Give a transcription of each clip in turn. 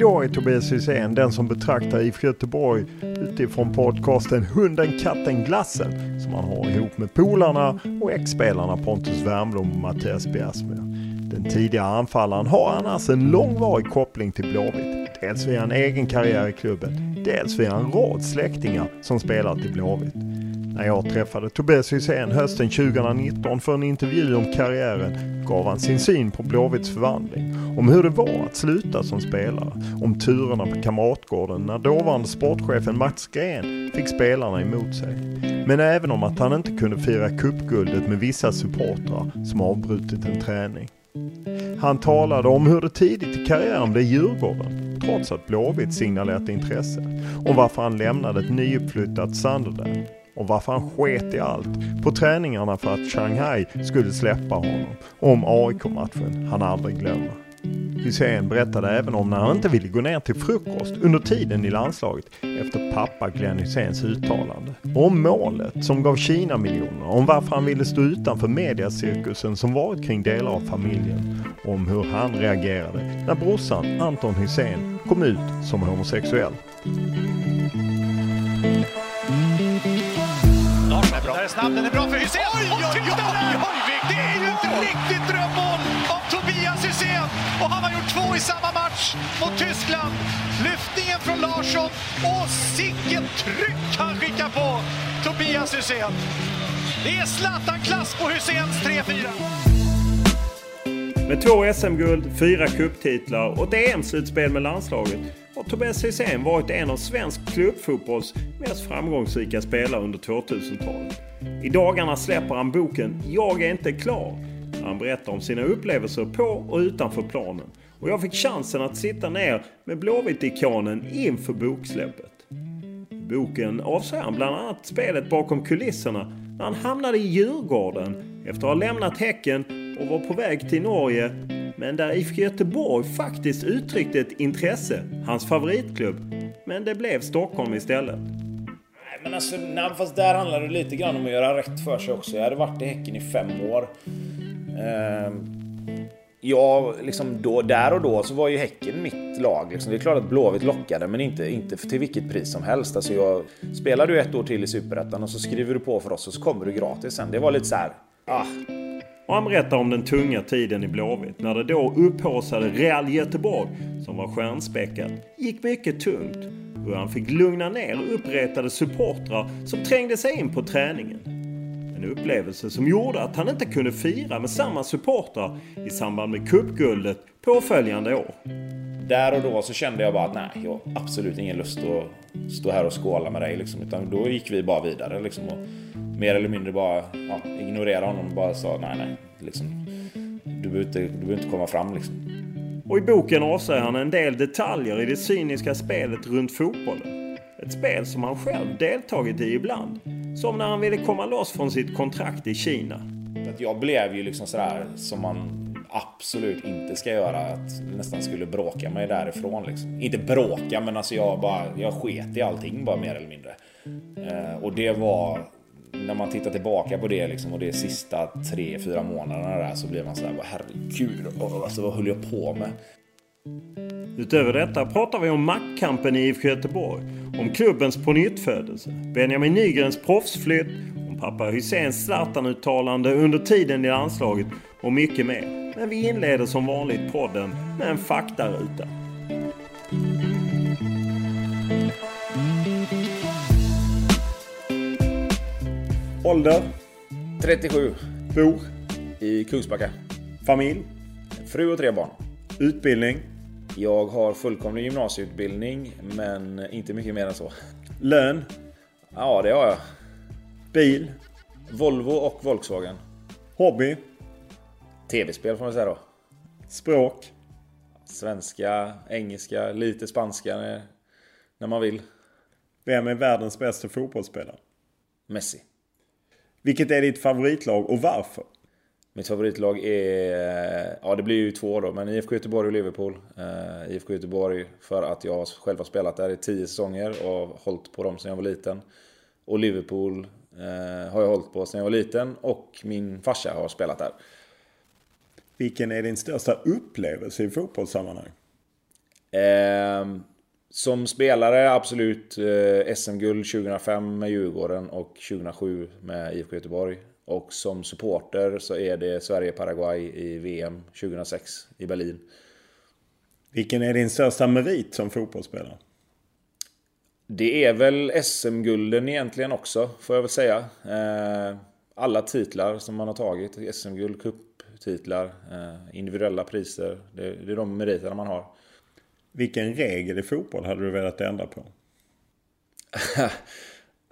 Idag är Tobias Hysén den som betraktar IFK Göteborg utifrån podcasten Hunden, katten, glassen som han har ihop med polarna och ex-spelarna Pontus Wernbloom och Mattias Bjärsmyr. Den tidigare anfallaren har annars en långvarig koppling till Blåvitt. Dels via en egen karriär i klubben, dels via en rad släktingar som spelat i Blåvitt. När jag träffade Tobias Hysén hösten 2019 för en intervju om karriären gav han sin syn på Blåvitts förvandling, om hur det var att sluta som spelare, om turerna på Kamratgården när dåvarande sportchefen Mats Gren fick spelarna emot sig. Men även om att han inte kunde fira cupguldet med vissa supportrar som avbrutit en träning. Han talade om hur det tidigt i karriären blev Djurgården, trots att Blåvitt signalerat intresse. Om varför han lämnade ett nyuppflyttat Sunderland och varför han sket i allt på träningarna för att Shanghai skulle släppa honom. Och om AIK-matchen han aldrig glömmer. Hysén berättade även om när han inte ville gå ner till frukost under tiden i landslaget efter pappa Glenn Hyséns uttalande. Om målet som gav Kina miljoner, om varför han ville stå utanför mediacirkusen som varit kring delar av familjen. Om hur han reagerade när brorsan Anton Hysén kom ut som homosexuell snabb, den är bra för Hysén. Oj, oj, oj, oj, oj! Det är ju ett riktigt drömmål av Tobias Hysén. Och han har gjort två i samma match mot Tyskland. Lyftningen från Larsson och sicken tryck han skickar på Tobias Hysén. Det är Zlatan-klass på Hyséns 3-4. Med två SM-guld, fyra kupptitlar och ett EM-slutspel med landslaget har Tobias Hysén varit en av svensk klubbfotbolls mest framgångsrika spelare under 2000-talet. I dagarna släpper han boken Jag är inte klar. Där han berättar om sina upplevelser på och utanför planen. Och jag fick chansen att sitta ner med Blåvitt-ikonen inför boksläppet. I boken avslöjar han bland annat spelet bakom kulisserna när han hamnade i Djurgården efter att ha lämnat Häcken och var på väg till Norge men där IFK Göteborg faktiskt uttryckte ett intresse, hans favoritklubb. Men det blev Stockholm istället. Men alltså, nej, fast där handlar det lite grann om att göra rätt för sig också. Jag hade varit i Häcken i fem år. Eh, ja, liksom då, där och då så var ju Häcken mitt lag. Liksom. Det är klart att Blåvitt lockade, men inte, inte till vilket pris som helst. Alltså, jag, spelar du ett år till i Superettan och så skriver du på för oss och så kommer du gratis sen. Det var lite så här, ah, och han berättar om den tunga tiden i Blåvitt när det då upphaussade Real Göteborg, som var stjärnspäckat, gick mycket tungt. Hur han fick lugna ner uppretade supportrar som trängde sig in på träningen. En upplevelse som gjorde att han inte kunde fira med samma supportrar i samband med cupguldet påföljande år. Där och då så kände jag bara att nej, jag har absolut ingen lust att stå här och skåla med dig liksom. Utan då gick vi bara vidare liksom. Och mer eller mindre bara ja, ignorerade honom och bara sa nej, nej. Liksom, du, behöver inte, du behöver inte komma fram liksom. Och i boken avslöjar han en del detaljer i det cyniska spelet runt fotbollen. Ett spel som han själv deltagit i ibland. Som när han ville komma loss från sitt kontrakt i Kina. Jag blev ju liksom sådär som man absolut inte ska göra. Att nästan skulle bråka mig därifrån. Liksom. Inte bråka, men alltså jag bara jag sket i allting bara mer eller mindre. Eh, och det var när man tittar tillbaka på det liksom, och det sista tre, fyra månaderna där så blir man så här, herregud, alltså, vad höll jag på med? Utöver detta pratar vi om maktkampen i IFK Göteborg, om klubbens pånyttfödelse, Benjamin Nygrens proffsflytt, om pappa Hyséns Zlatan-uttalande under tiden i landslaget och mycket mer. Men vi inleder som vanligt podden med en faktaruta. Ålder? 37. Bor? I Kungsbacka. Familj? Fru och tre barn. Utbildning? Jag har fullkomlig gymnasieutbildning, men inte mycket mer än så. Lön? Ja, det har jag. Bil? Volvo och Volkswagen. Hobby? TV-spel får man säga då. Språk? Svenska, engelska, lite spanska när, när man vill. Vem är världens bästa fotbollsspelare? Messi. Vilket är ditt favoritlag och varför? Mitt favoritlag är, ja det blir ju två då, men IFK Göteborg och Liverpool. Uh, IFK Göteborg för att jag själv har spelat där i tio säsonger och hållit på dem sedan jag var liten. Och Liverpool uh, har jag hållit på sedan jag var liten och min farsa har spelat där. Vilken är din största upplevelse i fotbollssammanhang? Uh, som spelare absolut SM-guld 2005 med Djurgården och 2007 med IFK Göteborg. Och som supporter så är det Sverige-Paraguay i VM 2006 i Berlin. Vilken är din största merit som fotbollsspelare? Det är väl SM-gulden egentligen också, får jag väl säga. Alla titlar som man har tagit. SM-guld, cuptitlar, individuella priser. Det är de meriterna man har. Vilken regel i fotboll hade du velat ändra på?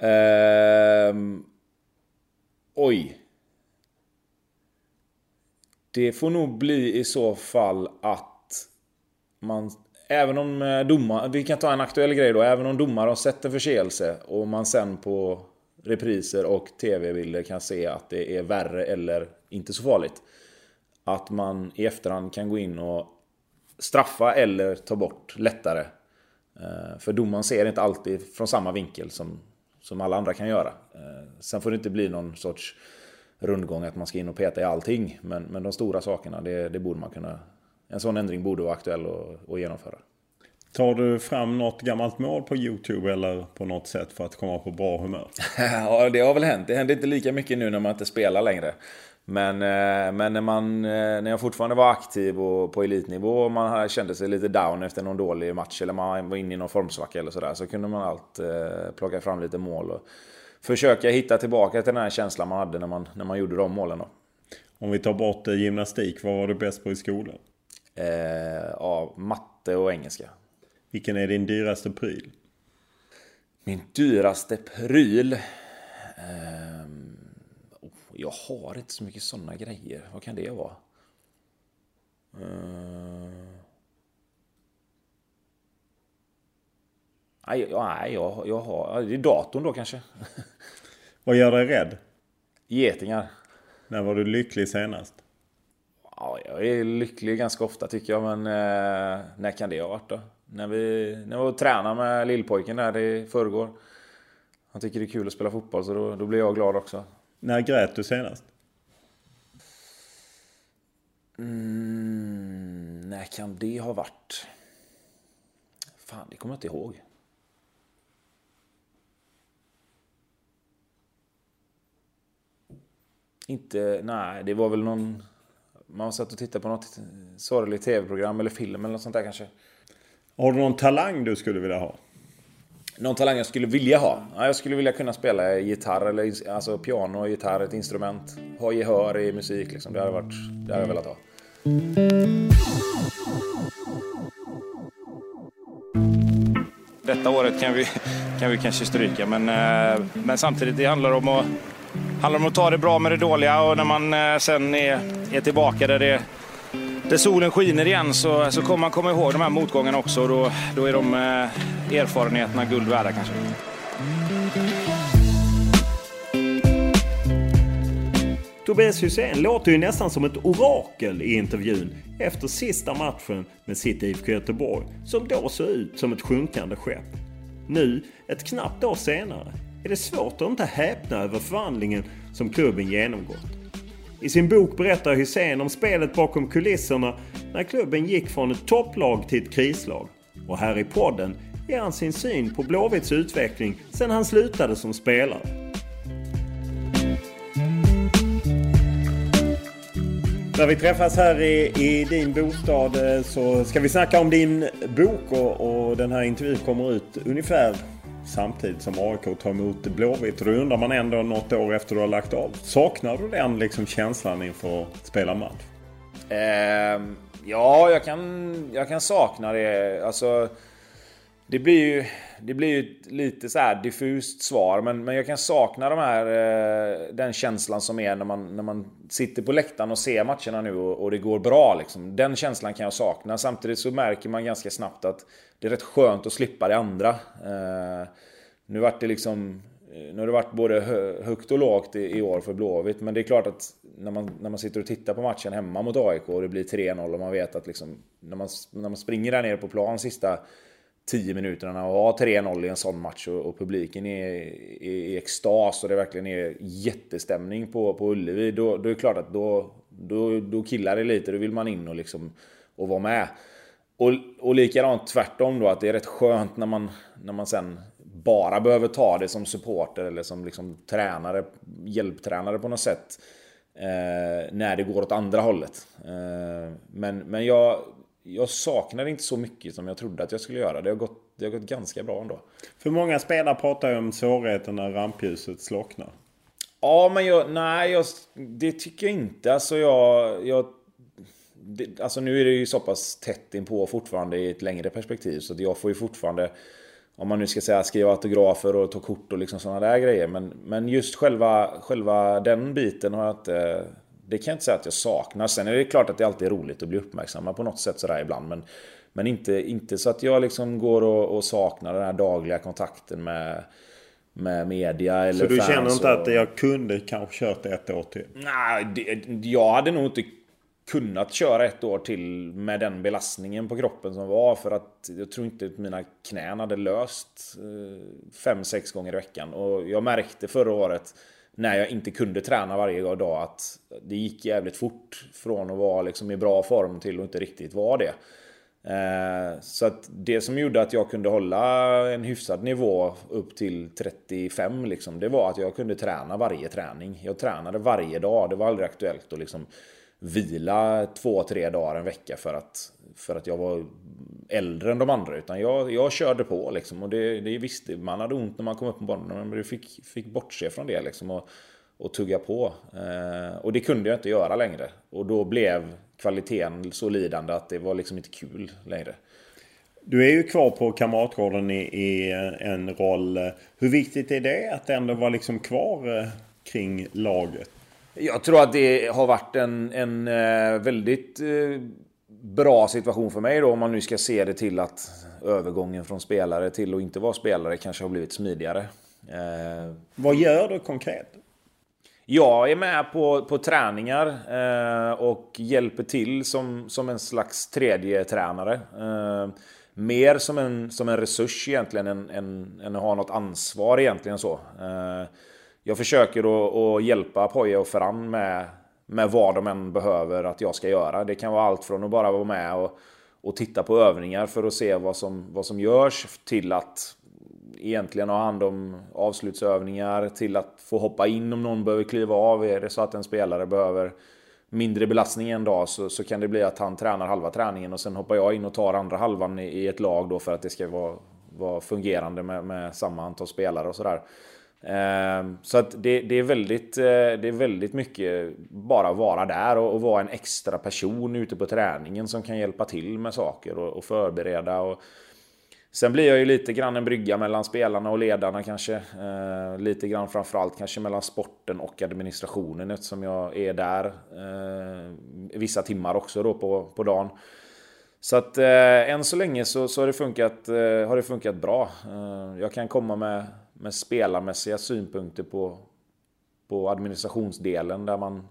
um, oj. Det får nog bli i så fall att man... Även om eh, domare... Vi kan ta en aktuell grej då. Även om domare har sett en förseelse och man sen på repriser och tv-bilder kan se att det är värre eller inte så farligt. Att man i efterhand kan gå in och straffa eller ta bort lättare. För domaren ser inte alltid från samma vinkel som, som alla andra kan göra. Sen får det inte bli någon sorts rundgång att man ska in och peta i allting. Men, men de stora sakerna, det, det borde man kunna... En sån ändring borde vara aktuell att, att genomföra. Tar du fram något gammalt mål på YouTube eller på något sätt för att komma på bra humör? ja, det har väl hänt. Det händer inte lika mycket nu när man inte spelar längre. Men, men när, man, när jag fortfarande var aktiv och på elitnivå och man kände sig lite down efter någon dålig match eller man var inne i någon formsvacka eller sådär så kunde man allt plocka fram lite mål och försöka hitta tillbaka till den här känslan man hade när man, när man gjorde de målen. Då. Om vi tar bort gymnastik, vad var du bäst på i skolan? Eh, ja, matte och engelska. Vilken är din dyraste pryl? Min dyraste pryl? Jag har inte så mycket sådana grejer. Vad kan det vara? Uh... Nej, nej jag, jag har... Det är datorn då kanske. Vad gör dig rädd? Getingar. När var du lycklig senast? Ja, jag är lycklig ganska ofta tycker jag, men eh, när kan det ha varit då? När vi, när vi tränade med lillpojken där i förrgår. Han tycker det är kul att spela fotboll, så då, då blir jag glad också. När grät du senast? Mm, när kan det ha varit? Fan, det kommer jag inte ihåg. Inte, nej, det var väl någon... Man satt och tittade på något sorgligt tv-program eller film eller något sånt där kanske. Har du någon talang du skulle vilja ha? Någon talang jag skulle vilja ha? Ja, jag skulle vilja kunna spela gitarr eller alltså piano gitarr, ett instrument. Ha gehör i musik liksom. Det hade varit... Det hade jag velat ha. Detta året kan vi, kan vi kanske stryka, men, eh, men samtidigt det handlar om att handlar om att ta det bra med det dåliga och när man eh, sen är, är tillbaka där, det, där solen skiner igen så, så kommer man komma ihåg de här motgångarna också och då, då är de eh, erfarenheterna guld värda kanske. Tobias Hysén låter ju nästan som ett orakel i intervjun efter sista matchen med sitt IFK Göteborg som då såg ut som ett sjunkande skepp. Nu, ett knappt år senare, är det svårt att inte häpna över förvandlingen som klubben genomgått. I sin bok berättar Hysén om spelet bakom kulisserna när klubben gick från ett topplag till ett krislag. Och här i podden ger han sin syn på Blåvitts utveckling sedan han slutade som spelare. När vi träffas här i, i, din bostad eh, så ska vi snacka om din bok och, och den här intervjun kommer ut ungefär samtidigt som AIK tar emot Blåvitt. Då undrar man ändå något år efter du har lagt av. Saknar du den liksom känslan inför att spela match? Eh, ja, jag kan, jag kan sakna det. Alltså, det blir ju det blir ju ett lite så här diffust svar, men, men jag kan sakna de här, eh, den känslan som är när man, när man sitter på läktaren och ser matcherna nu och, och det går bra. Liksom. Den känslan kan jag sakna. Samtidigt så märker man ganska snabbt att det är rätt skönt att slippa det andra. Eh, nu vart det liksom eh, nu har det varit både högt och lågt i, år för Blåvitt, men det är klart att när man, när man sitter och tittar på matchen hemma mot AIK och det blir 3-0 och man vet att liksom, när, man, när man springer där nere på plan sista 10 minuterna och har 3-0 i en sån match och, och publiken är i extas och det verkligen är jättestämning på, på Ullevi. Då, då är det klart att då, då, då killar det lite. Då vill man in och, liksom, och vara med. Och, och likadant tvärtom då, att det är rätt skönt när man, när man sen bara behöver ta det som supporter eller som liksom tränare, hjälptränare på något sätt. Eh, när det går åt andra hållet. Eh, men, men jag jag saknar inte så mycket som jag trodde att jag skulle göra. Det har gått, det har gått ganska bra ändå. För många spelare pratar ju om svårigheten när rampljuset slocknar. Ja, men jag, nej, jag, det tycker jag inte. Alltså jag... jag det, alltså nu är det ju så pass tätt inpå fortfarande i ett längre perspektiv. Så jag får ju fortfarande, om man nu ska säga skriva autografer och ta kort och liksom sådana där grejer. Men, men just själva, själva den biten har jag inte det kan jag inte säga att jag saknar. Sen är det klart att det alltid är roligt att bli uppmärksammad på något sätt sådär ibland. Men, men inte, inte så att jag liksom går och, och saknar den här dagliga kontakten med, med media eller Så du känner inte och... att jag kunde kanske kört ett år till? Nej, det, jag hade nog inte kunnat köra ett år till med den belastningen på kroppen som var. För att jag tror inte att mina knän hade löst eh, fem, sex gånger i veckan. Och jag märkte förra året när jag inte kunde träna varje dag att det gick jävligt fort från att vara liksom i bra form till att inte riktigt vara det. Eh, så att det som gjorde att jag kunde hålla en hyfsad nivå upp till 35 liksom, det var att jag kunde träna varje träning. Jag tränade varje dag. Det var aldrig aktuellt att liksom vila två, tre dagar en vecka för att, för att jag var äldre än de andra. Utan jag, jag körde på liksom. Och det, det visste man hade ont när man kom upp på banan. Men du fick, fick bortse från det liksom. Och, och tugga på. Eh, och det kunde jag inte göra längre. Och då blev kvaliteten så lidande att det var liksom inte kul längre. Du är ju kvar på Kamratgården i, i en roll. Hur viktigt är det att ändå vara liksom kvar eh, kring laget? Jag tror att det har varit en, en eh, väldigt eh, bra situation för mig då om man nu ska se det till att övergången från spelare till att inte vara spelare kanske har blivit smidigare. Eh, Vad gör du konkret? Jag är med på, på träningar eh, och hjälper till som, som en slags tredje tränare. Eh, mer som en, som en resurs egentligen än, än, än att ha något ansvar egentligen så. Eh, jag försöker att, att hjälpa Poya och Ferran med med vad de än behöver att jag ska göra. Det kan vara allt från att bara vara med och, och titta på övningar för att se vad som, vad som görs till att egentligen ha hand om avslutsövningar till att få hoppa in om någon behöver kliva av. Är det så att en spelare behöver mindre belastning en dag så, så kan det bli att han tränar halva träningen och sen hoppar jag in och tar andra halvan i, i ett lag då för att det ska vara, vara fungerande med, med samma antal spelare och sådär. Ehm, så att det, det, är väldigt, eh, det är väldigt mycket bara vara där och, och, vara en extra person ute på träningen som kan hjälpa till med saker och, och förbereda. Och, Sen blir jag ju lite grann en brygga mellan spelarna och ledarna kanske. Eh, lite grann framförallt kanske mellan sporten och administrationen eftersom jag är där eh, vissa timmar också då på, på dagen. Så att eh, än så länge så, så har, det funkat, eh, har det funkat bra. Eh, jag kan komma med med spelarmässiga synpunkter på, på administrationsdelen där man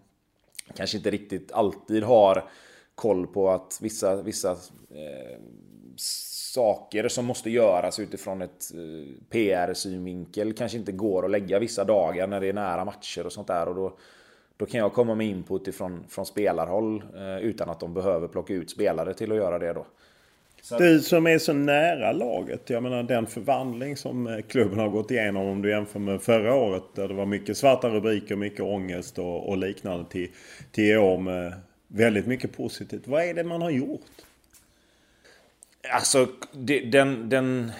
kanske inte riktigt alltid har koll på att vissa, vissa eh, saker som måste göras utifrån ett eh, PR-synvinkel kanske inte går att lägga vissa dagar när det är nära matcher och sånt där. Och då, då kan jag komma med input ifrån, från spelarhåll eh, utan att de behöver plocka ut spelare till att göra det då. Så. Du som är så nära laget. Jag menar den förvandling som eh, klubben har gått igenom om du jämför med förra året. Där det var mycket svarta rubriker, mycket ångest och, och liknande till, till i år med väldigt mycket positivt. Vad är det man har gjort? Alltså det, den, den,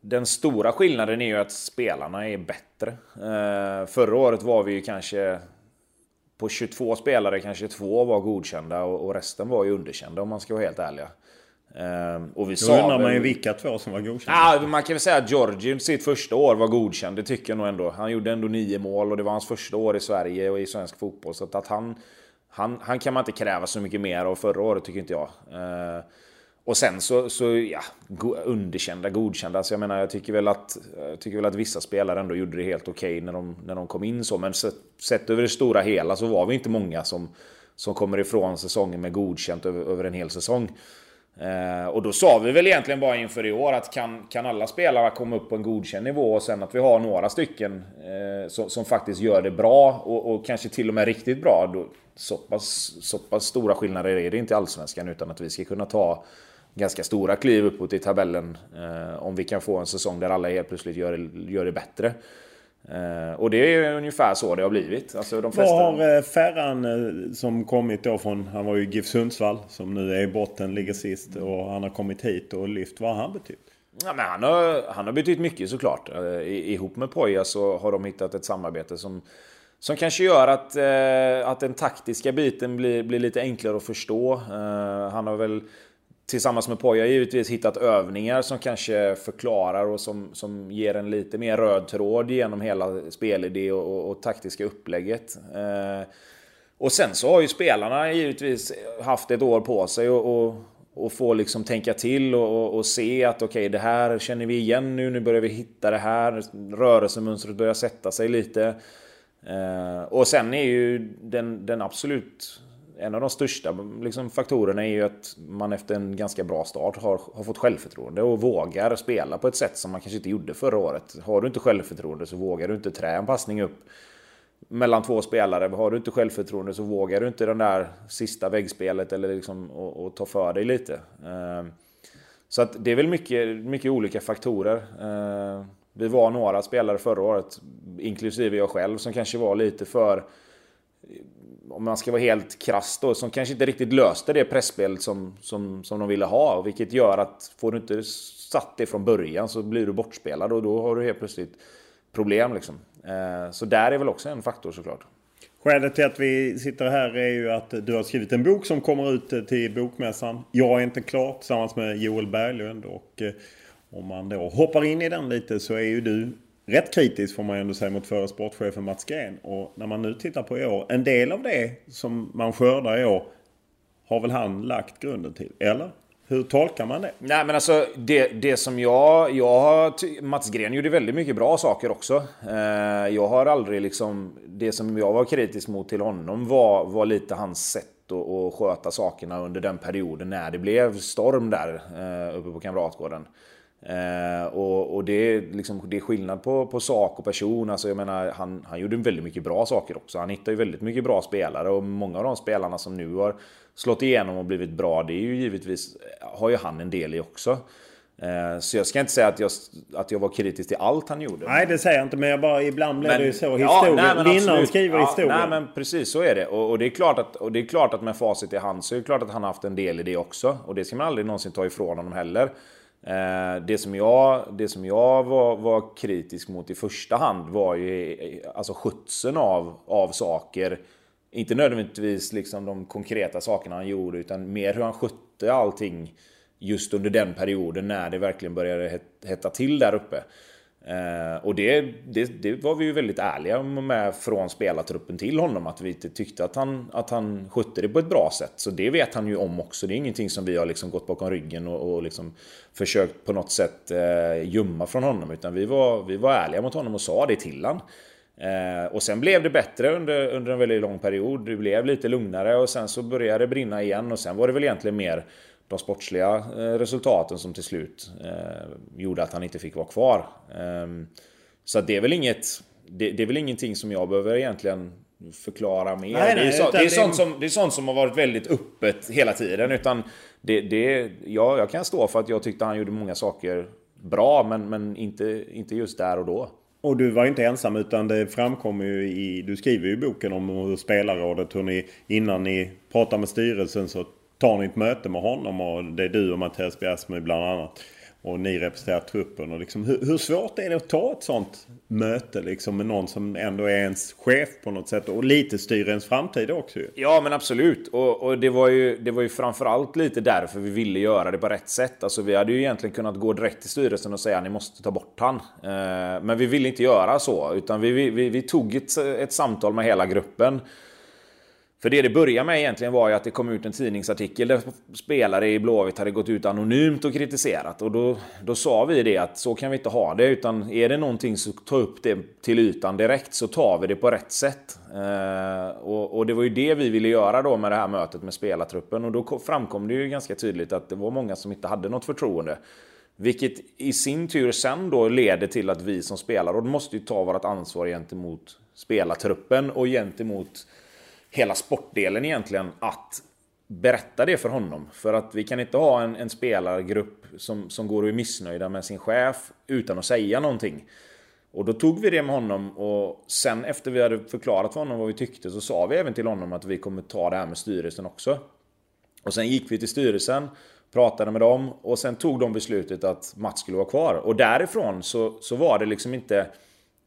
den stora skillnaden är ju att spelarna är bättre. Eh, förra året var vi ju kanske på 22 spelare kanske två var godkända och, och resten var ju underkända om man ska vara helt ärliga. Um, och vi Då undrar väl... man ju vilka två som var godkända. Ja, man kan väl säga att Georgie sitt första år var godkänd. Det tycker jag nog ändå. Han gjorde ändå nio mål och det var hans första år i Sverige och i svensk fotboll. Så att han, han, han kan man inte kräva så mycket mer av förra året tycker inte jag. Uh, och sen så, så ja, underkända, godkända. Så jag menar, jag tycker väl att, tycker väl att vissa spelare ändå gjorde det helt okej okay när, de, när de kom in så. Men sett över det stora hela så var vi inte många som, som kommer ifrån säsongen med godkänt över, över en hel säsong. Eh, och då sa vi väl egentligen bara inför i år att kan, kan alla spelare komma upp på en godkänd nivå och sen att vi har några stycken eh, som, som, faktiskt gör det bra och, och, kanske till och med riktigt bra. Då, så, pass, så pass stora skillnader är det inte i Allsvenskan utan att vi ska kunna ta ganska stora kliv uppåt i tabellen eh, om vi kan få en säsong där alla helt plötsligt gör, gör det bättre. Eh, och det är ungefär så det har blivit. Alltså de flesta... Vad har eh, Ferran eh, som kommit då från, han var ju GIF Sundsvall som nu är i botten, ligger sist. Och han har kommit hit och lyft. Vad har han betytt? Ja, men han, har, han har betytt mycket såklart. I, ihop med Poja så har de hittat ett samarbete som, som kanske gör att, att den taktiska biten blir, blir lite enklare att förstå. han har väl tillsammans med Poja givetvis hittat övningar som kanske förklarar och som, som ger en lite mer röd tråd genom hela spelidé och, och, och taktiska upplägget. Eh, och sen så har ju spelarna givetvis haft ett år på sig och, och, och få liksom tänka till och, och se att okej, okay, det här känner vi igen nu, nu börjar vi hitta det här, rörelsemönstret börjar sätta sig lite. Eh, och sen är ju den, den absolut en av de största liksom, faktorerna är ju att man efter en ganska bra start har, har fått självförtroende och vågar spela på ett sätt som man kanske inte gjorde förra året. Har du inte självförtroende så vågar du inte trä en passning upp mellan två spelare. Har du inte självförtroende så vågar du inte den där sista väggspelet eller liksom och, och ta för dig lite. Ehm, så att det är väl mycket, mycket olika faktorer. Ehm, vi var några spelare förra året, inklusive jag själv, som kanske var lite för om man ska vara helt krass då, som kanske inte riktigt löste det pressspelet som, som, som de ville ha. Vilket gör att får du inte satt det från början så blir du bortspelad och då har du helt plötsligt problem. Liksom. Eh, så där är väl också en faktor såklart. Skälet till att vi sitter här är ju att du har skrivit en bok som kommer ut till Bokmässan. Jag är inte klar tillsammans med Joel Berglund och eh, om man då hoppar in i den lite så är ju du rätt kritisk får man ju ändå säga mot förre sportchefen Mats Gren. Och när man nu tittar på i år, en del av det som man skördar i år har väl han lagt grunden till, eller? Hur tolkar man det? Nej men alltså det, det som jag... jag har, Mats Gren gjorde väldigt mycket bra saker också. Eh, jag har aldrig liksom... Det som jag var kritisk mot till honom var, var lite hans sätt att, att sköta sakerna under den perioden när det blev storm där eh, uppe på Kamratgården. Eh, och, och det, är liksom, det är skillnad på, på sak och person. Alltså, jag menar, han, han gjorde väldigt mycket bra saker också. Han hittade ju väldigt mycket bra spelare och många av de spelarna som nu har slått igenom och blivit bra, det är ju givetvis, har ju han en del i också. Eh, så jag ska inte säga att jag, att jag var kritisk till allt han gjorde. Nej, det säger jag inte. Men jag bara, ibland blir men, det ju så. Historien. Ja, Vinnaren skriver ja, historien. Nej, men precis så är det. Och, och, det är klart att, och det är klart att med facit i hand så är det klart att han har haft en del i det också. Och det ska man aldrig någonsin ta ifrån honom heller. Eh, det som jag, det som jag var, var, kritisk mot i första hand var ju alltså skötseln av, av saker. Inte nödvändigtvis liksom de konkreta sakerna han gjorde utan mer hur han skötte allting just under den perioden när det verkligen började hetta till där uppe. Eh, och det, det, det, var vi ju väldigt ärliga med från spelartruppen till honom. Att vi inte tyckte att han, att han skötte det på ett bra sätt. Så det vet han ju om också. Det är ingenting som vi har liksom gått bakom ryggen och, och liksom försökt på något sätt eh, gömma från honom. Utan vi var, vi var ärliga mot honom och sa det till honom. Eh, och sen blev det bättre under, under en väldigt lång period. Det blev lite lugnare och sen så började det brinna igen. Och sen var det väl egentligen mer de sportsliga eh, resultaten som till slut eh, gjorde att han inte fick vara kvar. Ehm, så det är väl inget... Det, det, är väl ingenting som jag behöver egentligen förklara mer. Nej, nej, det, är så, det, är sånt som, det är sånt som har varit väldigt öppet hela tiden. Utan det, det, ja, jag kan stå för att jag tyckte han gjorde många saker bra, men, men inte, inte just där och då. Och du var inte ensam utan det framkommer ju i... Du skriver ju i boken om hur spelarrådet, hur ni innan ni pratar med styrelsen så tar ni ett möte med honom och det är du och Mattias Bjärsmyr bland annat. Och ni representerar truppen. Och liksom, hur, hur, svårt är det att ta ett sånt möte liksom, med någon som ändå är ens chef på något sätt och lite styr ens framtid också ju. Ja men absolut. Och, och, det, var ju, det var ju framförallt lite därför vi ville göra det på rätt sätt. Alltså vi hade ju egentligen kunnat gå direkt till styrelsen och säga att ni måste ta bort han. Eh, men vi ville inte göra så. Utan vi, vi, vi tog ett, ett samtal med hela gruppen. För det det började med egentligen var ju att det kom ut en tidningsartikel där spelare i Blåvitt hade gått ut anonymt och kritiserat. Och då, då sa vi det att så kan vi inte ha det. Utan är det någonting så ta upp det till ytan direkt så tar vi det på rätt sätt. Eh, och, och, det var ju det vi ville göra då med det här mötet med spelartruppen. Och då framkom det ju ganska tydligt att det var många som inte hade något förtroende. Vilket i sin tur sen då leder till att vi som spelare måste ju ta vårt ansvar gentemot spelartruppen och gentemot hela sportdelen egentligen att berätta det för honom. För att vi kan inte ha en, en spelargrupp som, som går och är missnöjda med sin chef utan att säga någonting. Och då tog vi det med honom och sen efter vi hade förklarat för honom vad vi tyckte så sa vi även till honom att vi kommer ta det här med styrelsen också. Och sen gick vi till styrelsen, pratade med dem och sen tog de beslutet att Mats skulle vara kvar. Och därifrån så, så var det liksom inte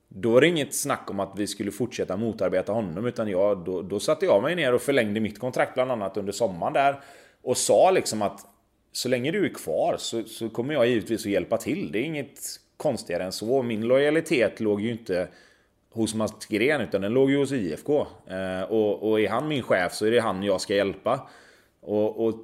då var det inget snack om att vi skulle fortsätta motarbeta honom utan jag, då, då satte jag mig ner och förlängde mitt kontrakt bland annat under sommaren där. Och sa liksom att så länge du är kvar så, så kommer jag givetvis att hjälpa till. Det är inget konstigare än så. Min lojalitet låg ju inte hos Mats Gren utan den låg ju hos IFK. Eh, och, och är han min chef så är det han jag ska hjälpa. Och, och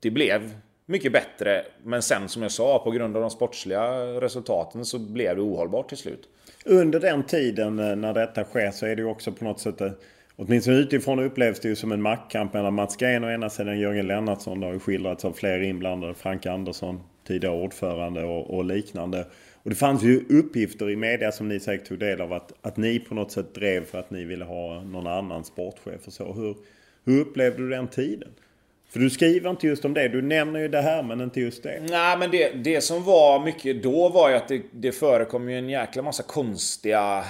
det blev mycket bättre. Men sen som jag sa, på grund av de sportsliga resultaten så blev det ohållbart till slut. Under den tiden eh, när detta sker så är det ju också på något sätt eh, Åtminstone utifrån upplevs det ju som en maktkamp mellan Mats Green och ena sidan Jörgen Lennartsson. Det har ju skildrats av fler inblandade. Frank Andersson, tidigare ordförande och, och, liknande. Och det fanns ju uppgifter i media som ni säkert tog del av att, att ni på något sätt drev för att ni ville ha någon annan sportchef och så. Hur, hur upplevde du den tiden? För du skriver inte just om det. Du nämner ju det här men inte just det. Nej men det, det som var mycket då var ju att det, det förekom ju en jäkla massa konstiga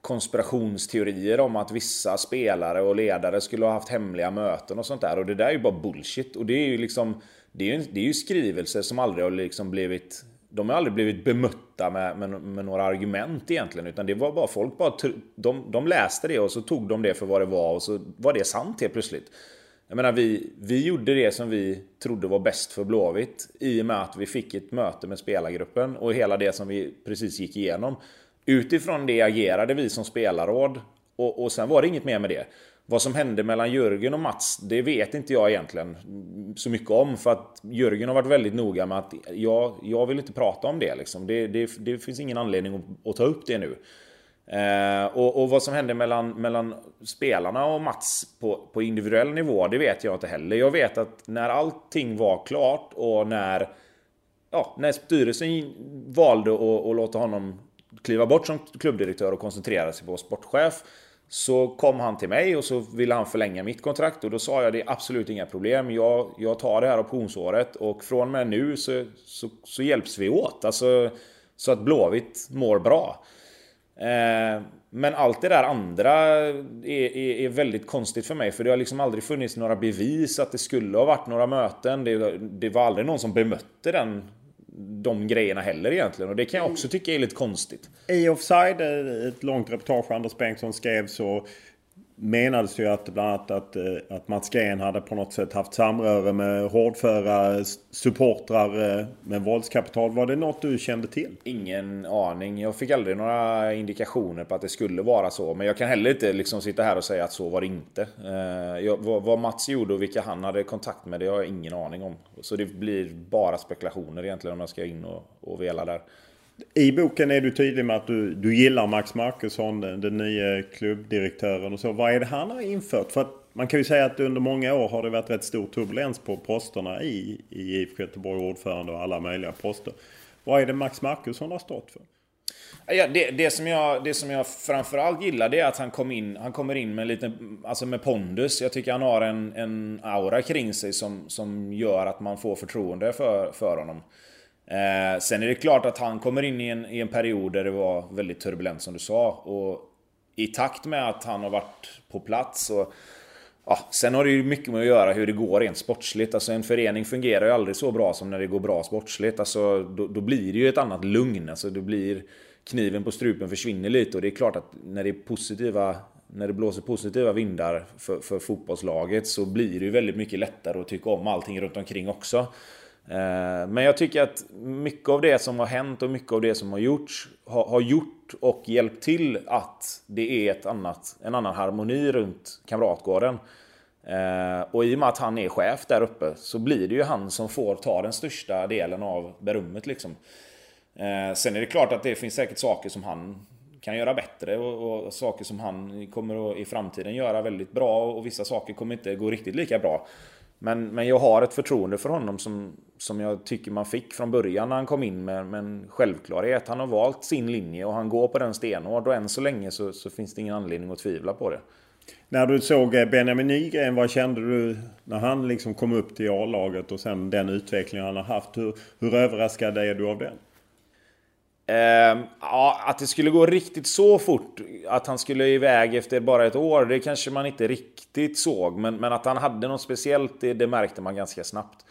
konspirationsteorier om att vissa spelare och ledare skulle ha haft hemliga möten och sånt där. Och det där är ju bara bullshit. Och det är ju liksom... Det är ju, det är ju skrivelser som aldrig har liksom blivit... De har aldrig blivit bemötta med, med, med några argument egentligen. Utan det var bara folk bara... De, de läste det och så tog de det för vad det var och så var det sant helt plötsligt. Jag menar, vi, vi gjorde det som vi trodde var bäst för Blåvitt i och med att vi fick ett möte med spelargruppen och hela det som vi precis gick igenom. Utifrån det agerade vi som spelarråd och, och sen var det inget mer med det. Vad som hände mellan Jörgen och Mats, det vet inte jag egentligen så mycket om. För att Jörgen har varit väldigt noga med att jag, jag vill inte prata om det. Liksom. Det, det, det finns ingen anledning att, att ta upp det nu. Eh, och, och, vad som hände mellan, mellan spelarna och Mats på, på individuell nivå, det vet jag inte heller. Jag vet att när allting var klart och när, ja, när styrelsen valde att, att låta honom kliva bort som klubbdirektör och koncentrera sig på sportchef så kom han till mig och så ville han förlänga mitt kontrakt och då sa jag det är absolut inga problem. Jag, jag tar det här optionsåret och från och med nu så, så, så hjälps vi åt. Alltså, så att Blåvitt mår bra. Eh, men allt det där andra är, är, är, väldigt konstigt för mig. För det har liksom aldrig funnits några bevis att det skulle ha varit några möten. Det, det var aldrig någon som bemötte den, de grejerna heller egentligen. Och det kan jag också tycka är lite konstigt. I Offside, ett långt reportage Anders Bengtsson skrev så menades ju att bland annat att, eh, att Mats Green hade på något sätt haft samröre med hårdföra supportrar eh, med våldskapital. Var det något du kände till? Ingen aning. Jag fick aldrig några indikationer på att det skulle vara så. Men jag kan heller inte liksom sitta här och säga att så var det inte. Eh, jag, vad Mats gjorde och vilka han hade kontakt med det har jag ingen aning om. Så det blir bara spekulationer egentligen om jag ska in och, och vela där. I boken är du tydlig med att du, du gillar Max Markusson, den, den nya klubbdirektören och så. Vad är det han har infört? För att man kan ju säga att under många år har det varit rätt stor turbulens på posterna i, i IFK Göteborg, ordförande och alla möjliga poster. Vad är det Max Markusson har stått för? Ja, det, det, som jag, det som jag framförallt gillar det är att han, kom in, han kommer in med lite alltså med pondus. Jag tycker han har en, en aura kring sig som, som gör att man får förtroende för, för honom. Eh, sen är det klart att han kommer in i en, i en period där det var väldigt turbulent som du sa. Och i takt med att han har varit på plats och Ja, sen har det ju mycket med att göra hur det går rent sportsligt. Alltså en förening fungerar ju aldrig så bra som när det går bra sportsligt. Alltså, då, då blir det ju ett annat lugn. Alltså, det blir, kniven på strupen försvinner lite och det är klart att när det är positiva när det blåser positiva vindar för, för fotbollslaget så blir det ju väldigt mycket lättare att tycka om allting runt omkring också. Eh, men jag tycker att mycket av det som har hänt och mycket av det som har gjorts har, har gjort och hjälpt till att det är ett annat, en annan harmoni runt Kamratgården. Eh, och i och med att han är chef där uppe så blir det ju han som får ta den största delen av berömmet liksom. Eh, sen är det klart att det finns säkert saker som han kan göra bättre och, och, saker som han kommer att i framtiden göra väldigt bra och vissa saker kommer inte gå riktigt lika bra. Men, men jag har ett förtroende för honom som, som jag tycker man fick från början när han kom in med, med en självklarhet. Han har valt sin linje och han går på den stenhårt och än så länge så, så finns det ingen anledning att tvivla på det. När du såg eh, Benjamin Nygren, vad kände du när han liksom kom upp till A-laget och sen den utveckling han har haft? Hur, hur överraskad är du av den? Eh, ja, att det skulle gå riktigt så fort, att han skulle iväg efter bara ett år, det kanske man inte riktigt såg. Men, men att han hade något speciellt, det, det märkte man ganska snabbt.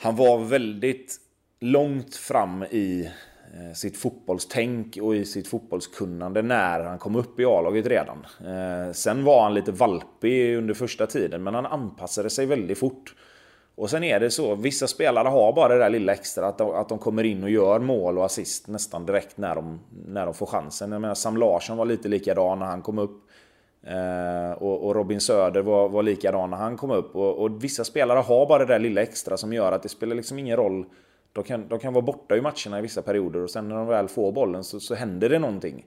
Han var väldigt långt fram i eh, sitt fotbollstänk och i sitt fotbollskunnande när han kom upp i A-laget redan. Eh, sen var han lite valpig under första tiden, men han anpassade sig väldigt fort. Och sen är det så, vissa spelare har bara det där lilla extra att de, att de kommer in och gör mål och assist nästan direkt när de, när de får chansen. Jag menar, Sam Larsson var lite likadan när han kom upp. Eh, och, och, Robin Söder var, var likadan när han kom upp. Och, och, vissa spelare har bara det där lilla extra som gör att det spelar liksom ingen roll. De kan, de kan vara borta i matcherna i vissa perioder och sen när de väl får bollen så, så händer det någonting.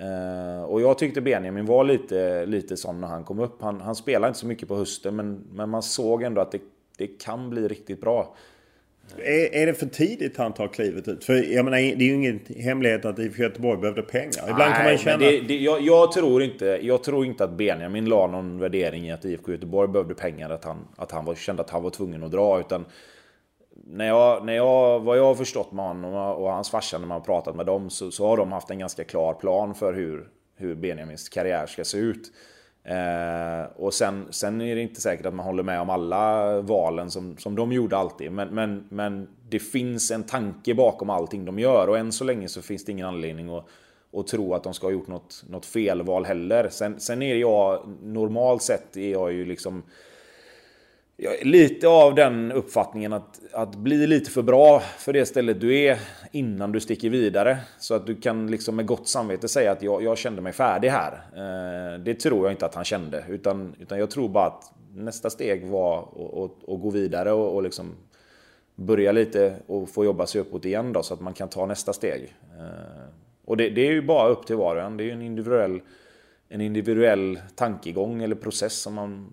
Uh, och jag tyckte Benjamin var lite, lite sån när han kom upp. Han, han spelade inte så mycket på hösten men, men man såg ändå att det, det kan bli riktigt bra. Är, är det för tidigt han tar klivet ut? För jag menar, det är ju ingen hemlighet att IFK Göteborg behövde pengar. Ibland Nej, kan man känna... Det, det, jag, jag, tror inte, jag tror inte att Benjamin la någon värdering i att IFK Göteborg behövde pengar. Att han, att han var, kände att han var tvungen att dra. Utan när jag, när jag, vad jag har förstått med honom och hans farsa när man har pratat med dem så, så har de haft en ganska klar plan för hur, hur Benjamins karriär ska se ut. Eh, och sen, sen är det inte säkert att man håller med om alla valen som, som de gjorde alltid. Men, men, men det finns en tanke bakom allting de gör och än så länge så finns det ingen anledning att, att tro att de ska ha gjort något, något felval heller. Sen, sen är jag, normalt sett är jag ju liksom lite av den uppfattningen att, att bli lite för bra för det stället du är innan du sticker vidare. Så att du kan liksom med gott samvete säga att jag, jag kände mig färdig här. Eh, det tror jag inte att han kände. Utan, utan jag tror bara att nästa steg var att, att gå vidare och, och liksom börja lite och få jobba sig uppåt igen då, så att man kan ta nästa steg. Eh, och det, det är ju bara upp till var och en. Det är ju en individuell, en individuell tankegång eller process som man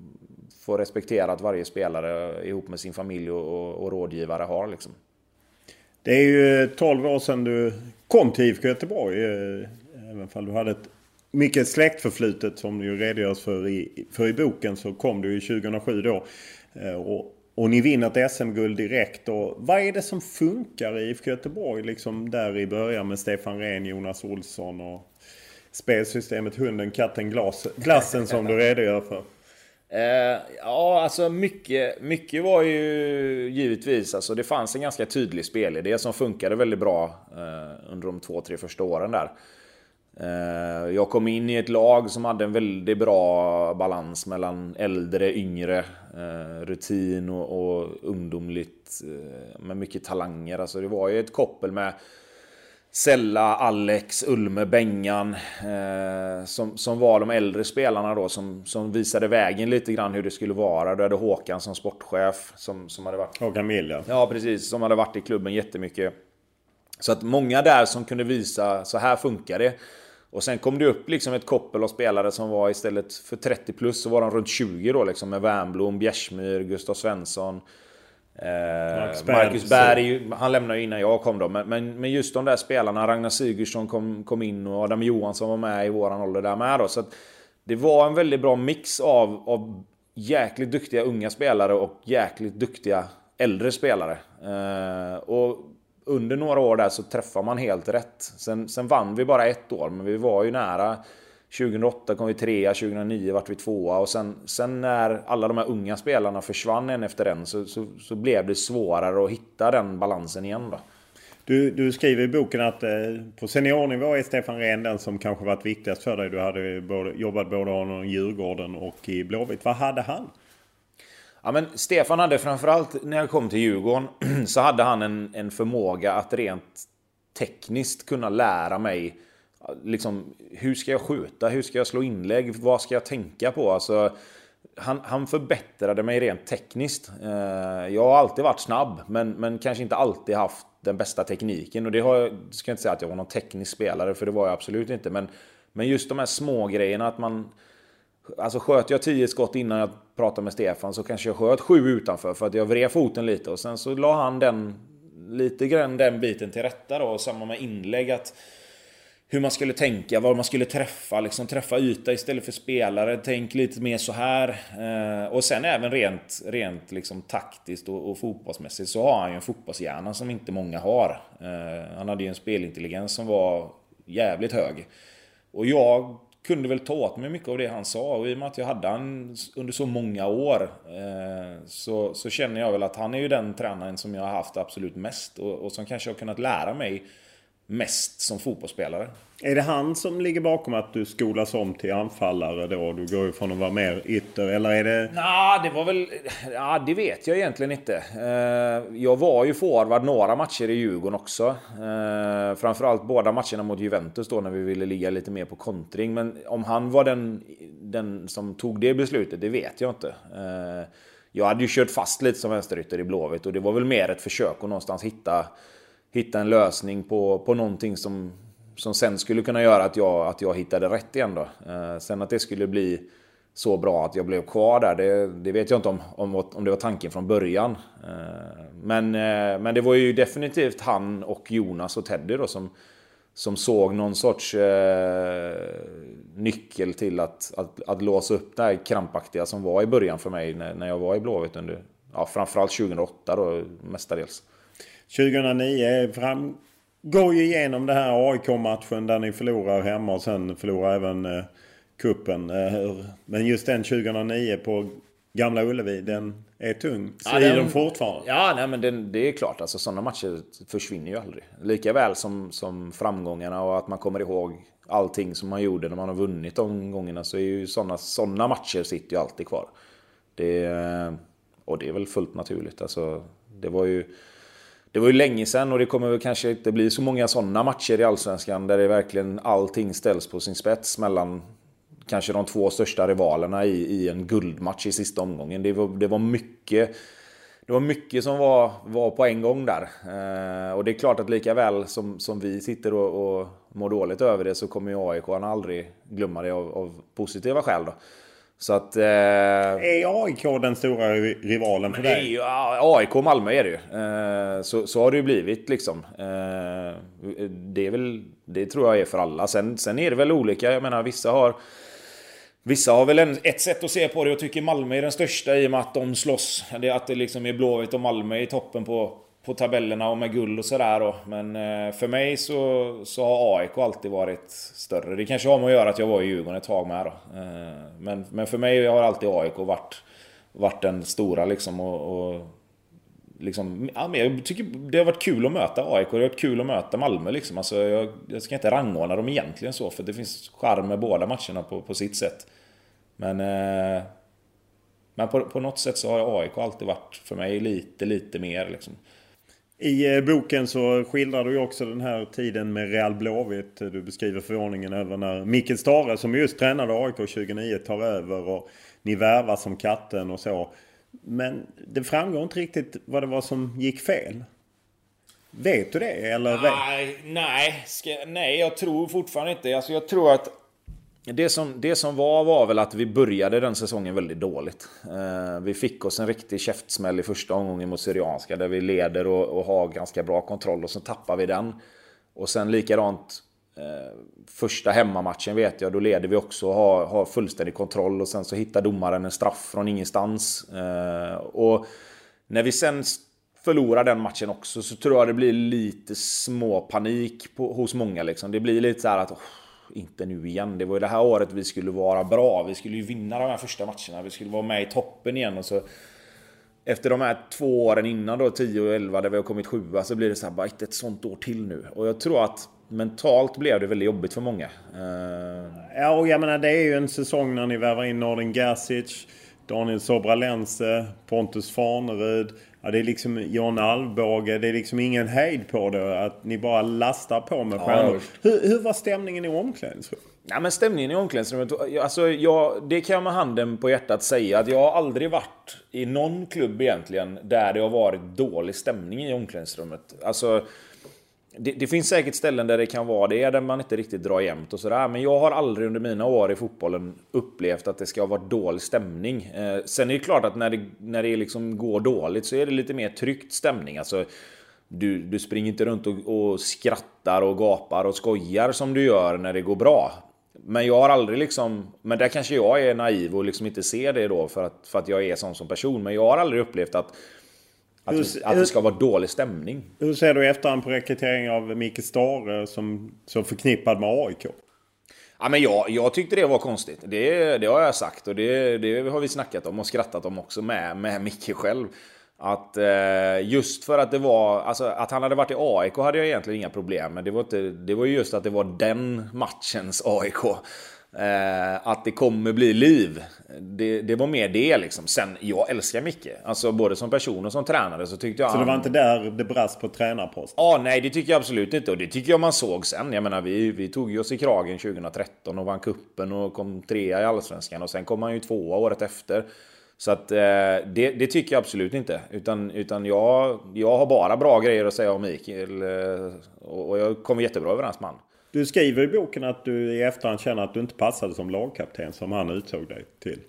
får respektera att varje spelare ihop med sin familj och, och, och rådgivare har. Liksom. Det är ju 12 år sedan du kom till IFK Göteborg. Eh, även om du hade ett mycket släktförflutet som det ju redogörs för i, för i boken så kom du ju 2007 då. Eh, och, och ni vinner ett SM-guld direkt. Och vad är det som funkar i IFK Göteborg liksom där i början med Stefan Rehn, Jonas Olsson och spelsystemet Hunden, Katten, glas, Glassen som du redogör för? Eh, ja, alltså mycket, mycket var ju givetvis, alltså det fanns en ganska tydlig spelidé som funkade väldigt bra eh, under de två, tre första åren där. Eh, jag kom in i ett lag som hade en väldigt bra balans mellan äldre, yngre, eh, rutin och, och ungdomligt eh, med mycket talanger. Alltså det var ju ett koppel med Sella, Alex, Ulme, Bengan eh, som, som var de äldre spelarna då som, som visade vägen lite grann hur det skulle vara. Du hade Håkan som sportchef som, som hade varit... Håkan Mill ja. precis. Som hade varit i klubben jättemycket. Så att många där som kunde visa, så här funkar det. Och sen kom det upp liksom ett koppel av spelare som var istället för 30 plus så var de runt 20 då liksom med Wernbloom, Bjärsmyr, Gustav Svensson. Eh, Marcus Berg, han lämnade ju innan jag kom då. Men, men, men, just de där spelarna, Ragnar Sigurdsson kom, kom in och Adam Johansson var med i våran ålder där med då. Så det var en väldigt bra mix av, av jäkligt duktiga unga spelare och jäkligt duktiga äldre spelare. Eh, och under några år där så träffade man helt rätt. Sen, sen vann vi bara ett år, men vi var ju nära. 2008 kom vi trea, 2009 vart vi tvåa och sen, sen när alla de här unga spelarna försvann en efter en så, så, så blev det svårare att hitta den balansen igen då. Du, du skriver i boken att eh, på seniornivå är Stefan Rehn den som kanske varit viktigast för dig. Du hade både, jobbat både honom i Djurgården och i Blåvitt. Vad hade han? Ja, men Stefan hade framförallt när jag kom till Djurgården så hade han en, en förmåga att rent tekniskt kunna lära mig liksom, hur ska jag skjuta, hur ska jag slå inlägg, vad ska jag tänka på? Alltså, han, han förbättrade mig rent tekniskt. Eh, jag har alltid varit snabb, men, men kanske inte alltid haft den bästa tekniken. Och det har jag, ska jag inte säga att jag var någon teknisk spelare, för det var jag absolut inte. Men, men just de här små grejerna att man... Alltså sköt jag tio skott innan jag pratade med Stefan så kanske jag sköt sju utanför för att jag vred foten lite och sen så la han den lite grann den biten till rätta då. Och samma med inlägg att hur man skulle tänka, var man skulle träffa, liksom träffa yta istället för spelare. Tänk lite mer så här. Eh, och sen även rent, rent liksom taktiskt och, och fotbollsmässigt så har han ju en fotbollshjärna som inte många har. Eh, han hade ju en spelintelligens som var jävligt hög. Och jag kunde väl ta åt mig mycket av det han sa. Och i och med att jag hade han under så många år eh, så, så känner jag väl att han är ju den tränaren som jag har haft absolut mest och, och som kanske har kunnat lära mig mest som fotbollsspelare. Är det han som ligger bakom att du skolas om till anfallare då? Du går ju från att vara mer ytter, eller är det... Nej, det var väl... Ja, det vet jag egentligen inte. Eh, jag var ju forward några matcher i Djurgården också. Eh, framförallt båda matcherna mot Juventus då när vi ville ligga lite mer på kontring. Men om han var den, den som tog det beslutet, det vet jag inte. Eh, jag hade ju kört fast lite som vänsterytter i Blåvitt och det var väl mer ett försök att någonstans hitta hitta en lösning på, på någonting som, som sen skulle kunna göra att jag, att jag hittade rätt igen då. Eh, sen att det skulle bli så bra att jag blev kvar där, det, det vet jag inte om, om, om det var tanken från början. Eh, men, eh, men det var ju definitivt han och Jonas och Teddy då som, som såg någon sorts eh, nyckel till att, att, att låsa upp det här krampaktiga som var i början för mig när, när jag var i Blåvitt under, ja, framförallt 2008 då mestadels. 2009 fram, går ju igenom det här AIK-matchen där ni förlorar hemma och sen förlorar även eh, kuppen. Eh, men just den 2009 på Gamla Ullevi, den är tung. Svider ja, den fortfarande? Ja, nej, men den, det är klart. Alltså, sådana matcher försvinner ju aldrig. Lika väl som, som framgångarna och att man kommer ihåg allting som man gjorde när man har vunnit de gångerna. Så är ju sådana såna matcher sitter ju alltid kvar. Det, och det är väl fullt naturligt. Alltså, det var ju det var ju länge sedan och det kommer väl kanske inte bli så många sådana matcher i Allsvenskan där det verkligen allting ställs på sin spets mellan kanske de två största rivalerna i, i en guldmatch i sista omgången. Det var, det var mycket det var mycket som var, var på en gång där. Eh, och det är klart att lika väl som, som vi sitter och, och mår dåligt över det så kommer ju AIK aldrig glömma det av, av positiva skäl. Då. Så att... Eh, är AIK den stora rivalen för dig? AIK och Malmö är det ju. Eh, så, så har det ju blivit liksom. Eh, det, är väl, det tror jag är för alla. Sen, sen är det väl olika. Jag menar vissa har... Vissa har väl en, ett sätt att se på det och tycker Malmö är den största i och med att de slåss. Det, att det liksom är Blåvitt och Malmö i toppen på, på tabellerna och med guld och sådär då. Men eh, för mig så, så har AIK alltid varit större. Det kanske har med att göra att jag var i Djurgården ett tag med då. Eh, men, men för mig har alltid AIK varit, varit den stora liksom. Och, och liksom, ja, men jag tycker det har varit kul att möta AIK. Det har varit kul att möta Malmö liksom. Alltså, jag, jag ska inte rangordna dem egentligen så. För det finns charm med båda matcherna på, på sitt sätt. Men... Eh, men på, på något sätt så har AIK alltid varit för mig lite, lite mer liksom. I eh, boken så skildrar du också den här tiden med Real Blåvitt. Du beskriver förvåningen över när Mikael Stare som just tränade AIK 29 tar över och ni värvar som katten och så. Men det framgår inte riktigt vad det var som gick fel. Vet du det? Eller nej, nej, ska, nej, jag tror fortfarande inte. Alltså, jag tror att det som, det som var var väl att vi började den säsongen väldigt dåligt. Eh, vi fick oss en riktig käftsmäll i första omgången mot Syrianska där vi leder och, och har ganska bra kontroll och så tappar vi den. Och sen likadant eh, första hemmamatchen vet jag, då leder vi också och har, har fullständig kontroll och sen så hittar domaren en straff från ingenstans. Eh, och när vi sen förlorar den matchen också så tror jag det blir lite små panik på, hos många liksom. Det blir lite så att oh, inte nu igen. Det var ju det här året vi skulle vara bra. Vi skulle ju vinna de här första matcherna. Vi skulle vara med i toppen igen och så efter de här två åren innan då, 10 och 11, där vi har kommit sjua, så blir det så här, bara inte ett sånt år till nu. Och jag tror att mentalt blev det väldigt jobbigt för många. Uh... Ja, och jag menar det är ju en säsong när ni värvar in Nordin Gazic, Daniel Sobralense, Pontus Farnerud. Ja, det är liksom John Alvbåge. Det är liksom ingen hejd på det. Att ni bara lastar på med stjärnor. Ja. Hur, hur var stämningen i omklädningsrummet? Ja, men stämningen i omklädningsrummet, alltså jag, det kan jag med handen på hjärtat säga att jag har aldrig varit i någon klubb egentligen där det har varit dålig stämning i omklädningsrummet. Alltså, det, det, finns säkert ställen där det kan vara det, där man inte riktigt drar jämnt och sådär. Men jag har aldrig under mina år i fotbollen upplevt att det ska ha varit dålig stämning. Eh, sen är det klart att när det, när det liksom går dåligt så är det lite mer tryckt stämning. Alltså, du, du springer inte runt och, och skrattar och gapar och skojar som du gör när det går bra. Men jag har aldrig liksom... Men där kanske jag är naiv och liksom inte ser det då för att, för att jag är sån som person. Men jag har aldrig upplevt att att, hur, att det ska vara dålig stämning. Hur ser du i efterhand på rekrytering av Micke Stare som, som förknippad med AIK? Ja, men jag, jag tyckte det var konstigt. Det, det har jag sagt och det, det har vi snackat om och skrattat om också med, med Micke själv. Att eh, just för att det var, alltså att han hade varit i AIK hade jag egentligen inga problem med. Det var, inte, det var just att det var den matchens AIK. Eh, att det kommer bli liv. Det, det, var mer det liksom. Sen, jag älskar Micke. Alltså både som person och som tränare så tyckte jag... Så det var inte där det brast på tränarposten? Ja, ah, nej det tycker jag absolut inte. Och det tycker jag man såg sen. Jag menar, vi, vi tog ju oss i kragen 2013 och vann kuppen och kom trea i Allsvenskan. Och sen kom han ju tvåa året efter. Så att eh, det, det, tycker jag absolut inte. Utan, utan jag, jag har bara bra grejer att säga om Mikael. Eh, och jag kommer jättebra överens med honom. Du skriver i boken att du i efterhand känner att du inte passade som lagkapten som han utsåg dig till.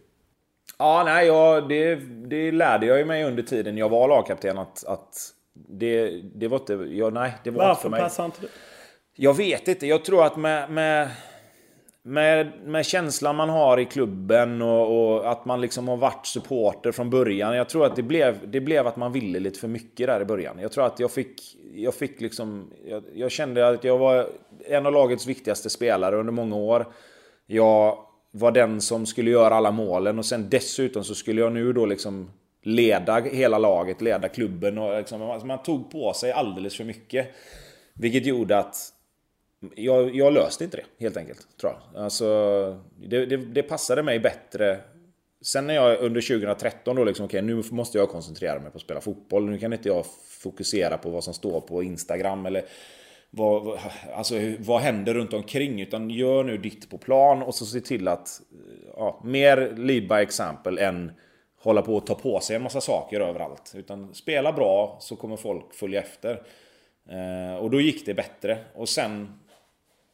Ja, nej, jag, det, det lärde jag ju mig under tiden jag var lagkapten att, att det, det var inte... Ja, nej, det var Varför inte för mig. Varför passade inte du? Jag vet inte. Jag tror att med, med, med, med känslan man har i klubben och, och, att man liksom har varit supporter från början. Jag tror att det blev, det blev att man ville lite för mycket där i början. Jag tror att jag fick, jag fick liksom... Jag, jag kände att jag var en av lagets viktigaste spelare under många år. Jag var den som skulle göra alla målen och sen dessutom så skulle jag nu då liksom leda hela laget, leda klubben och liksom, alltså man tog på sig alldeles för mycket. Vilket gjorde att jag, jag löste inte det helt enkelt, tror jag. Alltså, det, det, det passade mig bättre Sen när jag under 2013 då liksom, okej okay, nu måste jag koncentrera mig på att spela fotboll. Nu kan inte jag fokusera på vad som står på Instagram eller vad, alltså, vad händer runt omkring. Utan gör nu ditt på plan och så se till att ja, mer lead by example än hålla på och ta på sig en massa saker överallt. Utan spela bra så kommer folk följa efter. Eh, och då gick det bättre. Och sen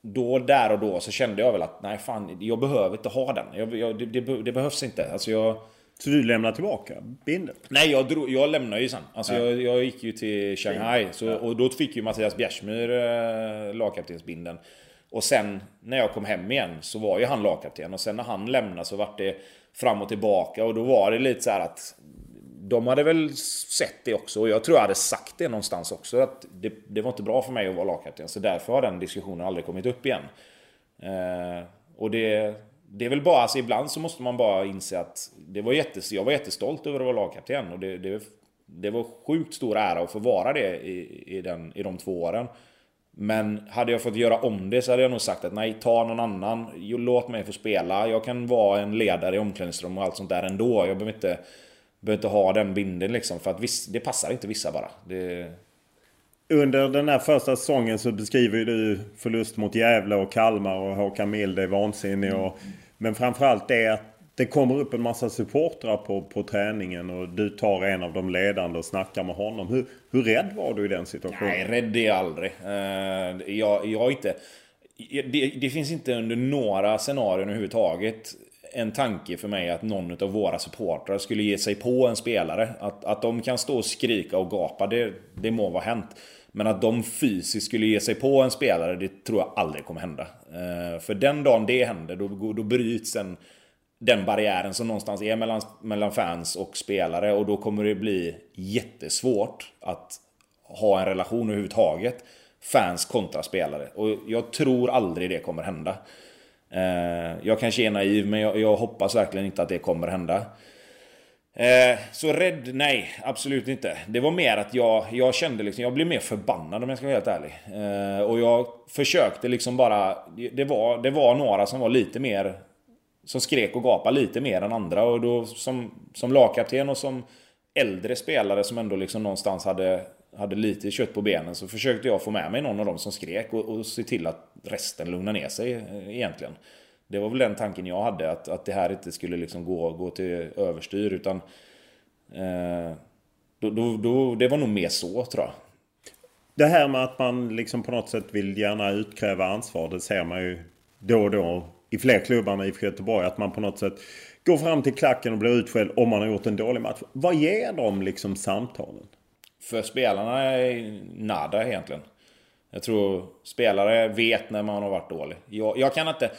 då, där och då så kände jag väl att nej fan, jag behöver inte ha den. Jag, jag, det, det, det, behövs inte. Alltså jag... Så du lämnar tillbaka binden? Nej, jag, drog, jag lämnade ju sen. Alltså jag, jag, gick ju till Shanghai. Så, och då fick ju Mattias Bjärsmyr eh, lagkaptensbinden. Och sen när jag kom hem igen så var ju han lagkapten. Och sen när han lämnade så var det fram och tillbaka. Och då var det lite så att de hade väl sett det också. Och jag tror jag hade sagt det någonstans också. Att det, det var inte bra för mig att vara lagkapten. Så därför har den diskussionen aldrig kommit upp igen. Eh, och det, det är väl bara, alltså ibland så måste man bara inse att det var jättes, jag var jättestolt över att vara lagkapten. Och det, det, det var sjukt stor ära att få vara det i, i, den, i de två åren. Men hade jag fått göra om det så hade jag nog sagt att nej, ta någon annan. Låt mig få spela. Jag kan vara en ledare i omklädningsrum och allt sånt där ändå. Jag behöver inte behöver inte ha den binden liksom. För att viss, det passar inte vissa bara. Det... Under den här första säsongen så beskriver du förlust mot Gävle och Kalmar och Håkan Mild är vansinnig. Och, men framförallt det att det kommer upp en massa supportrar på, på träningen och du tar en av de ledande och snackar med honom. Hur, hur rädd var du i den situationen? Nej, rädd är jag aldrig. Eh, jag, jag är inte... Det, det, finns inte under några scenarion överhuvudtaget en tanke för mig att någon av våra supportrar skulle ge sig på en spelare. Att, att de kan stå och skrika och gapa, det, det må vara hänt. Men att de fysiskt skulle ge sig på en spelare, det tror jag aldrig kommer hända. Eh, för den dagen det händer, då, då bryts en den barriären som någonstans är mellan, mellan fans och spelare och då kommer det bli jättesvårt att ha en relation överhuvudtaget. Fans kontra spelare. Och jag tror aldrig det kommer hända. Eh, jag kanske är naiv men jag, jag, hoppas verkligen inte att det kommer hända. Eh, så rädd? Nej, absolut inte. Det var mer att jag, jag kände liksom, jag blev mer förbannad om jag ska vara helt ärlig. Eh, och jag försökte liksom bara, det var, det var några som var lite mer som skrek och gapade lite mer än andra. Och då som, som lagkapten och som äldre spelare som ändå liksom någonstans hade, hade lite kött på benen så försökte jag få med mig någon av dem som skrek och, och se till att resten lugnade ner sig eh, egentligen. Det var väl den tanken jag hade, att, att det här inte skulle liksom gå, gå till överstyr utan eh, då, då, då, det var nog mer så tror jag. Det här med att man liksom på något sätt vill gärna utkräva ansvar, det ser man ju då och då i fler klubbar i Göteborg. Att man på något sätt går fram till klacken och blir utskälld om man har gjort en dålig match. Vad ger de liksom samtalen? För spelarna är nada egentligen. Jag tror spelare vet när man har varit dålig. Jag, jag, kan inte...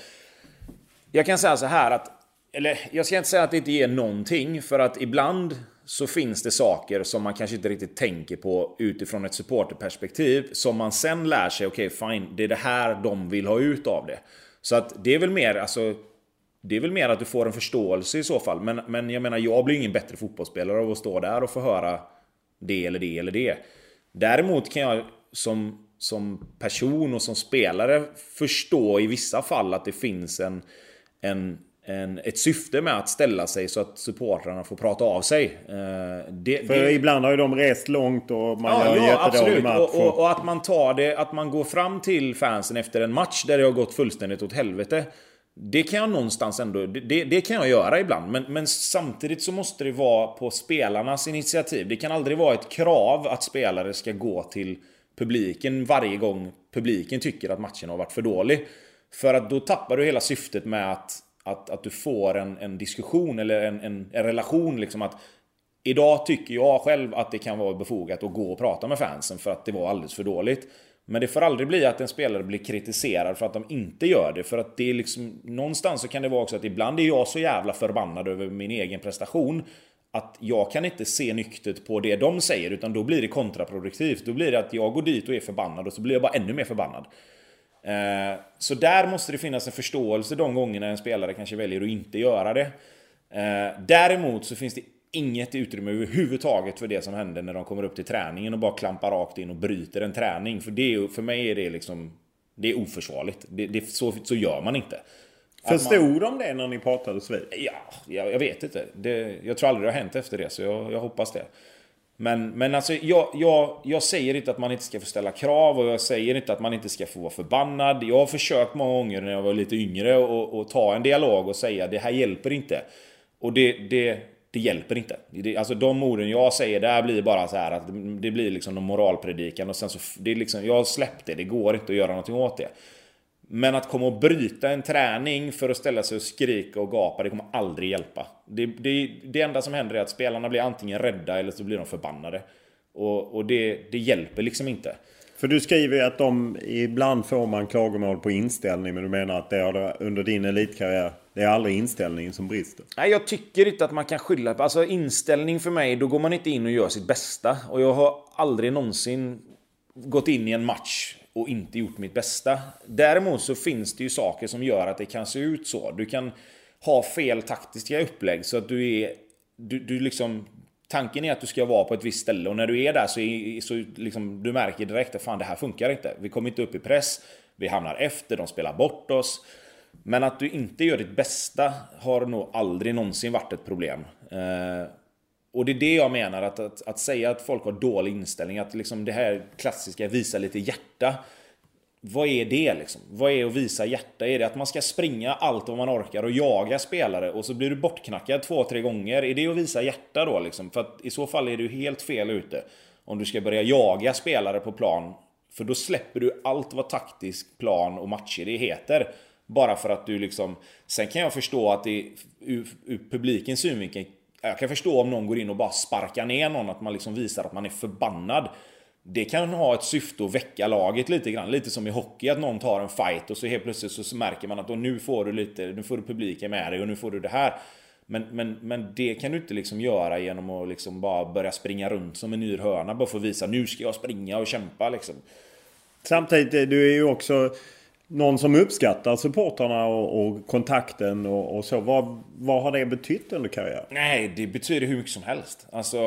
Jag kan säga så här att... Eller jag ska inte säga att det inte ger någonting. För att ibland så finns det saker som man kanske inte riktigt tänker på utifrån ett supporterperspektiv. Som man sen lär sig, okej okay, fine, det är det här de vill ha ut av det. Så att det är väl mer, alltså... Det är väl mer att du får en förståelse i så fall. Men, men jag menar, jag blir ingen bättre fotbollsspelare av att stå där och få höra det eller det eller det. Däremot kan jag som, som person och som spelare förstå i vissa fall att det finns en, en en, ett syfte med att ställa sig så att supportrarna får prata av sig. Eh, det, För det... ibland har ju de rest långt och man ja, gör ja, jättedålig match. Och, och, och, att man tar det, att man går fram till fansen efter en match där det har gått fullständigt åt helvete. Det kan jag någonstans ändå, det, det kan jag göra ibland. Men, men, samtidigt så måste det vara på spelarnas initiativ. Det kan aldrig vara ett krav att spelare ska gå till publiken varje gång publiken tycker att matchen har varit för dålig. För att då tappar du hela syftet med att att, att du får en, en diskussion eller en, en, en relation. Liksom att Idag tycker jag själv att det kan vara befogat att gå och prata med fansen för att det var alldeles för dåligt. Men det får aldrig bli att en spelare blir kritiserad för att de inte gör det. För att det är liksom... Någonstans så kan det vara också att ibland är jag så jävla förbannad över min egen prestation. Att jag kan inte se nyktert på det de säger utan då blir det kontraproduktivt. Då blir det att jag går dit och är förbannad och så blir jag bara ännu mer förbannad. Eh, så där måste det finnas en förståelse de gångerna en spelare kanske väljer att inte göra det. Eh, däremot så finns det inget utrymme överhuvudtaget för det som händer när de kommer upp till träningen och bara klampar rakt in och bryter en träning. För, det är, för mig är det liksom... Det är oförsvarligt. Det, det, så, så gör man inte. Förstod man, de det när ni pratades vid? Ja, jag, jag vet inte. Det, jag tror aldrig det har hänt efter det, så jag, jag hoppas det. Men, men alltså, jag, jag, jag säger inte att man inte ska få ställa krav och jag säger inte att man inte ska få vara förbannad. Jag har försökt många gånger när jag var lite yngre och, ta en dialog och säga det här hjälper inte. Och det, det, det hjälper inte. Det, alltså de orden jag säger där blir bara så här att det blir liksom någon moralpredikan och sen så... Det är liksom, jag har släppt det, det går inte att göra någonting åt det. Men att komma och bryta en träning för att ställa sig och skrika och gapa, det kommer aldrig hjälpa. Det, det, det enda som händer är att spelarna blir antingen rädda eller så blir de förbannade. Och, och det, det hjälper liksom inte. För du skriver ju att de, ibland får man klagomål på inställning men du menar att det har under din elitkarriär, det är aldrig inställningen som brister? Nej, jag tycker inte att man kan skylla på... Alltså inställning för mig, då går man inte in och gör sitt bästa. Och jag har aldrig någonsin gått in i en match och inte gjort mitt bästa. Däremot så finns det ju saker som gör att det kan se ut så. Du kan ha fel taktiska upplägg så att du är... Du, du liksom... Tanken är att du ska vara på ett visst ställe och när du är där så, är, så liksom, du märker direkt att fan det här funkar inte. Vi kommer inte upp i press, vi hamnar efter, de spelar bort oss. Men att du inte gör ditt bästa har nog aldrig någonsin varit ett problem. Eh, och det är det jag menar, att, att, att säga att folk har dålig inställning, att liksom det här klassiska visa lite hjärta. vad är det liksom? Vad är att visa hjärta? Är det att man ska springa allt vad man orkar och jaga spelare och så blir du bortknackad två, tre gånger? Är det att visa hjärta då liksom? För att i så fall är du helt fel ute. Om du ska börja jaga spelare på plan. För då släpper du allt vad taktisk plan och matcher det heter. Bara för att du liksom... Sen kan jag förstå att det ur, ur publikens synvinkel jag kan förstå om någon går in och bara sparkar ner någon, att man liksom visar att man är förbannad. Det kan ha ett syfte att väcka laget lite grann. Lite som i hockey, att någon tar en fight och så helt plötsligt så märker man att nu får du lite, nu får du publiken med dig och nu får du det här. Men, men, men det kan du inte liksom göra genom att liksom bara börja springa runt som en yr hörna. Bara för att visa nu ska jag springa och kämpa liksom. Samtidigt, du är ju också någon som uppskattar supportrarna och, och kontakten och, och, så. Vad, vad har det betytt under karriären? Nej, det betyder hur mycket som helst. Alltså,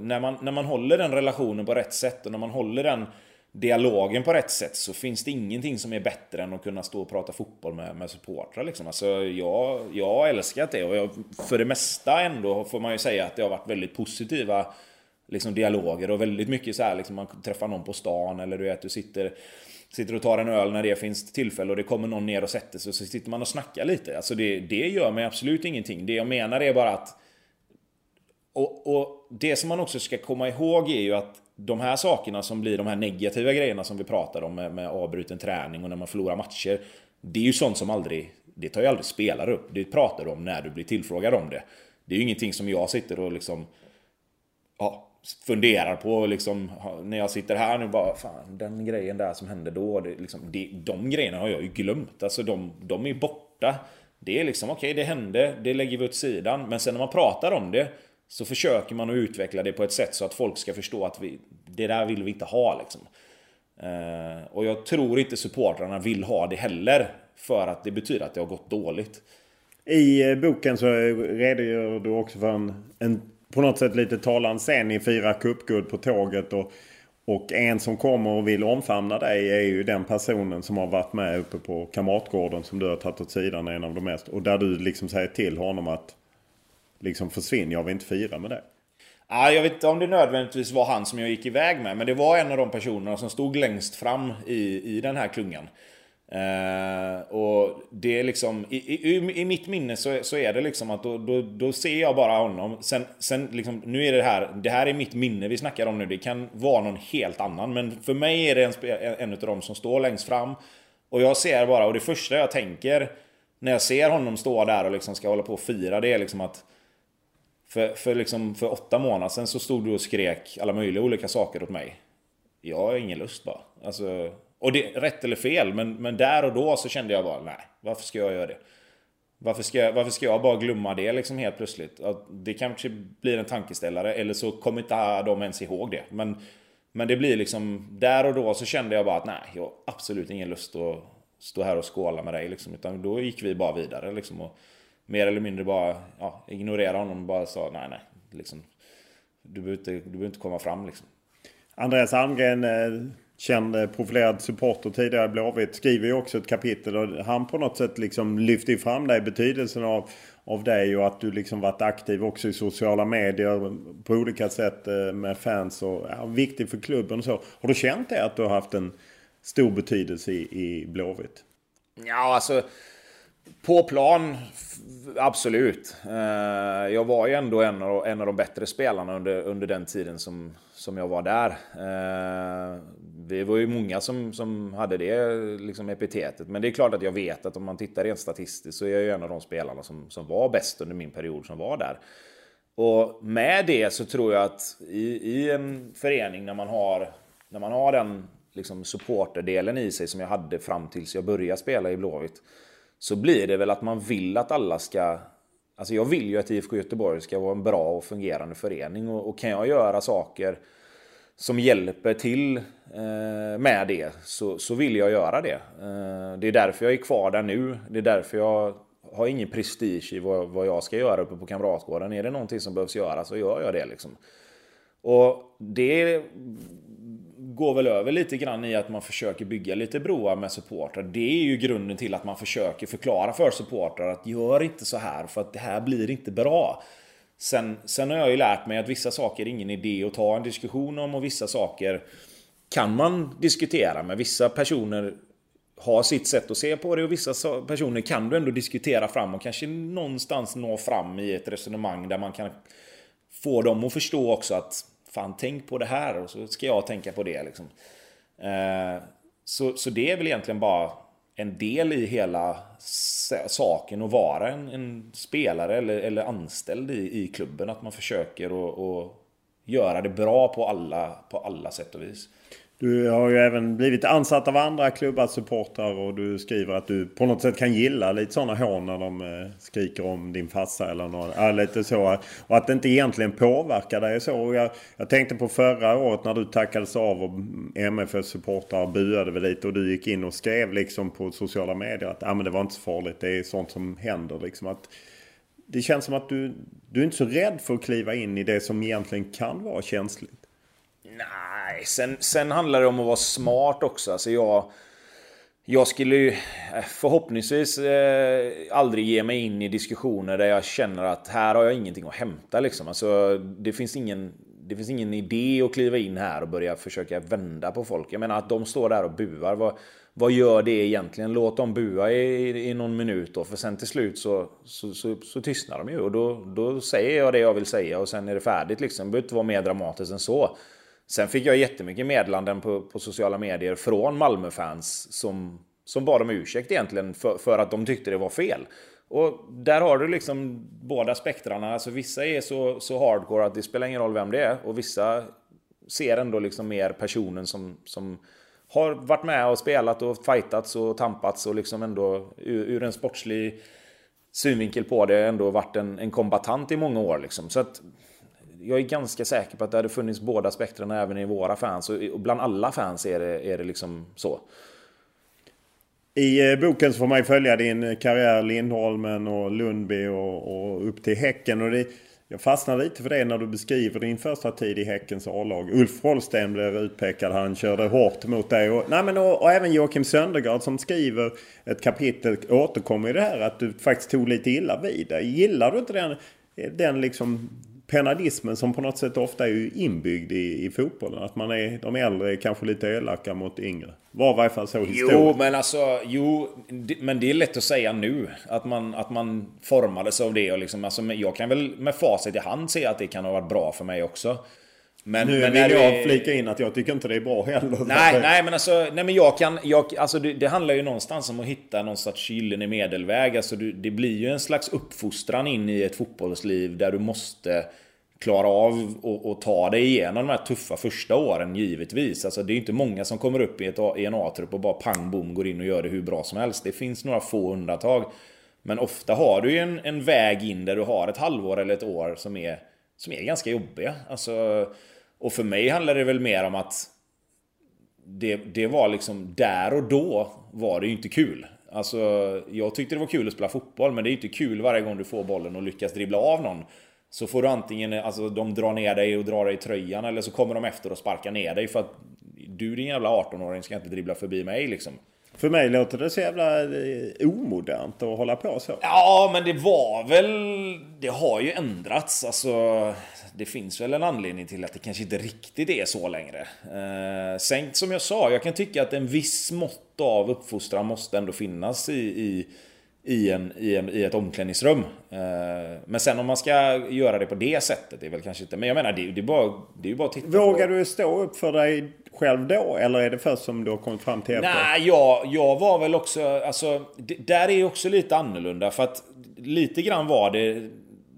när man, när man håller den relationen på rätt sätt och när man håller den dialogen på rätt sätt så finns det ingenting som är bättre än att kunna stå och prata fotboll med, med supportrar. Liksom. Alltså, jag, jag har älskat det och jag, för det mesta ändå får man ju säga att det har varit väldigt positiva liksom, dialoger och väldigt mycket så här, liksom, man träffar någon på stan eller du vet, du sitter Sitter och tar en öl när det finns tillfälle och det kommer någon ner och sätter sig och så sitter man och snackar lite. Alltså det, det gör mig absolut ingenting. Det jag menar är bara att... Och, och det som man också ska komma ihåg är ju att de här sakerna som blir de här negativa grejerna som vi pratar om med, med avbruten träning och när man förlorar matcher. Det är ju sånt som aldrig... Det tar ju aldrig spelare upp. Det pratar du om när du blir tillfrågad om det. Det är ju ingenting som jag sitter och liksom... Ja, funderar på liksom, när jag sitter här nu bara, fan den grejen där som hände då, det, liksom, det, de grejerna har jag ju glömt. Alltså de, de är borta. Det är liksom, okej okay, det hände, det lägger vi åt sidan. Men sen när man pratar om det så försöker man att utveckla det på ett sätt så att folk ska förstå att vi, det där vill vi inte ha liksom. Eh, och jag tror inte supportrarna vill ha det heller. För att det betyder att det har gått dåligt. I eh, boken så redogör du också för en, en på något sätt lite talan sen i fyra cupguld på tåget. Och, och en som kommer och vill omfamna dig är ju den personen som har varit med uppe på Kamratgården som du har tagit åt sidan. En av de mest. Och där du liksom säger till honom att liksom försvinn, jag vill inte fira med dig. Ja, jag vet inte om det nödvändigtvis var han som jag gick iväg med. Men det var en av de personerna som stod längst fram i, i den här klungan. Uh, och det är liksom, i, i, i, mitt minne så, så är det liksom att då, då, då ser jag bara honom. Sen, sen liksom, nu är det här, det här är mitt minne vi snackar om nu. Det kan vara någon helt annan. Men för mig är det en, en av de som står längst fram. Och jag ser bara, och det första jag tänker när jag ser honom stå där och liksom ska hålla på och fira, det är liksom att för, för, liksom, för åtta månader sedan så stod du och skrek alla möjliga olika saker åt mig. Jag har ingen lust bara. Alltså, och det, rätt eller fel, men, men där och då så kände jag bara nej, varför ska jag göra det? Varför ska, jag, varför ska jag bara glömma det liksom helt plötsligt? Att det kanske blir en tankeställare eller så kommer inte de ens ihåg det. Men, men det blir liksom, där och då så kände jag bara att nej, jag har absolut ingen lust att stå här och skåla med dig liksom. Utan då gick vi bara vidare liksom. Och mer eller mindre bara ja, ignorera honom och bara sa nej, nej. Liksom, du, behöver inte, du behöver inte komma fram liksom. Andreas Almgren eh, känd eh, profilerad supporter tidigare Blåvitt skriver ju också ett kapitel och han på något sätt liksom lyfter fram dig betydelsen av, av dig och att du liksom varit aktiv också i sociala medier på olika sätt eh, med fans och ja, viktig för klubben och så. Har du känt det att du har haft en stor betydelse i, i Blåvitt? Ja, alltså på plan, absolut. Eh, jag var ju ändå en av, en av de bättre spelarna under, under den tiden som, som jag var där vi var ju många som, som hade det liksom epitetet. Men det är klart att jag vet att om man tittar rent statistiskt så är jag ju en av de spelarna som, som var bäst under min period som var där. Och med det så tror jag att i, i en förening när man har, när man har den liksom supporterdelen i sig som jag hade fram tills jag började spela i Blåvitt. Så blir det väl att man vill att alla ska... Alltså jag vill ju att IFK Göteborg ska vara en bra och fungerande förening. Och, och kan jag göra saker som hjälper till eh, med det så, så vill jag göra det. Eh, det är därför jag är kvar där nu. Det är därför jag har ingen prestige i vad, vad jag ska göra uppe på Kamratgården. Är det någonting som behövs göra så gör jag det. Liksom. Och det går väl över lite grann i att man försöker bygga lite broar med supportrar. Det är ju grunden till att man försöker förklara för supportrar att gör inte så här för att det här blir inte bra. Sen, sen har jag ju lärt mig att vissa saker är ingen idé att ta en diskussion om och vissa saker kan man diskutera med. Vissa personer har sitt sätt att se på det och vissa personer kan du ändå diskutera fram och kanske någonstans nå fram i ett resonemang där man kan få dem att förstå också att fan tänk på det här och så ska jag tänka på det liksom. Eh, så, så det är väl egentligen bara en del i hela saken att vara en, en spelare eller, eller anställd i, i klubben. Att man försöker att göra det bra på alla, på alla sätt och vis. Du har ju även blivit ansatt av andra klubbars supportrar och du skriver att du på något sätt kan gilla lite sådana hån när de eh, skriker om din farsa eller något. Ja, lite så. Och att det inte egentligen påverkar dig så. Jag, jag tänkte på förra året när du tackades av och MFFs supportrar buade väl lite och du gick in och skrev liksom på sociala medier att ah, men det var inte så farligt. Det är sånt som händer liksom. Att, det känns som att du, du är inte så rädd för att kliva in i det som egentligen kan vara känsligt. Nej, sen, sen handlar det om att vara smart också. Alltså jag, jag skulle ju eh, förhoppningsvis eh, aldrig ge mig in i diskussioner där jag känner att här har jag ingenting att hämta. Liksom. Alltså, det, finns ingen, det finns ingen idé att kliva in här och börja försöka vända på folk. Jag menar att de står där och buar. Vad, vad gör det egentligen? Låt dem bua i, i någon minut då, för sen till slut så, så, så, så tystnar de ju. Och då, då säger jag det jag vill säga och sen är det färdigt liksom. Det behöver inte vara mer dramatiskt än så. Sen fick jag jättemycket meddelanden på, på sociala medier från Malmöfans som, som bad om ursäkt egentligen för, för att de tyckte det var fel. Och där har du liksom båda spektrarna. Alltså vissa är så, så hardcore att det spelar ingen roll vem det är. Och vissa ser ändå liksom mer personen som, som har varit med och spelat och fightats och tampats och liksom ändå ur, ur en sportslig synvinkel på det ändå varit en, en kombatant i många år. Liksom. Så att jag är ganska säker på att det hade funnits båda spektrarna även i våra fans. Och bland alla fans är det, är det liksom så. I eh, boken så får man ju följa din karriär Lindholmen och Lundby och, och upp till Häcken. Och det, jag fastnar lite för det när du beskriver din första tid i Häckens A-lag. Ulf Rollsten blev utpekad. Han körde hårt mot dig. Och, nej men, och, och även Joakim Söndergaard som skriver ett kapitel återkommer i det här att du faktiskt tog lite illa vid dig. Gillar du inte den, den liksom penalismen som på något sätt ofta är inbyggd i, i fotbollen. Att man är, de äldre är kanske lite elaka mot yngre. Var i varje fall så historiskt. Jo, men alltså, jo, men det är lätt att säga nu. Att man, att man formades av det och liksom, alltså, jag kan väl med facit i hand se att det kan ha varit bra för mig också. Men, nu men vill jag det... flika in att jag tycker inte det är bra heller. Nej, nej men alltså, nej men jag kan, jag, alltså det, det, handlar ju någonstans om att hitta någon sorts gyllene medelväg. Alltså det, det blir ju en slags uppfostran in i ett fotbollsliv där du måste klara av och, ta dig igenom de här tuffa första åren givetvis. Alltså det är inte många som kommer upp i, ett, i en A-trupp och bara pang bom går in och gör det hur bra som helst. Det finns några få undantag. Men ofta har du ju en, en väg in där du har ett halvår eller ett år som är, som är ganska jobbiga. Alltså, och för mig handlar det väl mer om att det, det var liksom där och då var det ju inte kul. Alltså, jag tyckte det var kul att spela fotboll, men det är inte kul varje gång du får bollen och lyckas dribbla av någon. Så får du antingen, alltså de drar ner dig och drar dig i tröjan eller så kommer de efter och sparkar ner dig för att du din jävla 18-åring ska inte dribbla förbi mig liksom. För mig låter det så jävla eh, omodernt att hålla på så. Ja, men det var väl... Det har ju ändrats. Alltså, det finns väl en anledning till att det kanske inte riktigt är så längre. Eh, sen som jag sa, jag kan tycka att en viss mått av uppfostran måste ändå finnas i, i i, en, i, en, i ett omklädningsrum. Eh, men sen om man ska göra det på det sättet, det är väl kanske inte... Men jag menar, det, det är bara, det är bara att titta Vågar på. du stå upp för dig själv då? Eller är det först som du har kommit fram till efter? Nej, jag, jag var väl också... Alltså, det, där är också lite annorlunda. För att lite grann var det...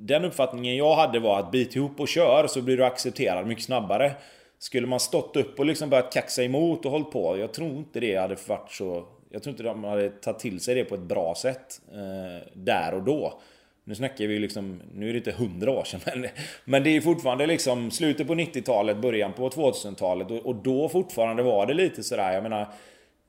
Den uppfattningen jag hade var att bit ihop och kör så blir du accepterad mycket snabbare. Skulle man stått upp och liksom börjat kaxa emot och hållit på. Jag tror inte det hade varit så jag tror inte de hade tagit till sig det på ett bra sätt eh, där och då. Nu snackar vi liksom, nu är det inte hundra år sedan, men, men det är fortfarande liksom slutet på 90-talet, början på 2000-talet och, och, då fortfarande var det lite sådär, jag menar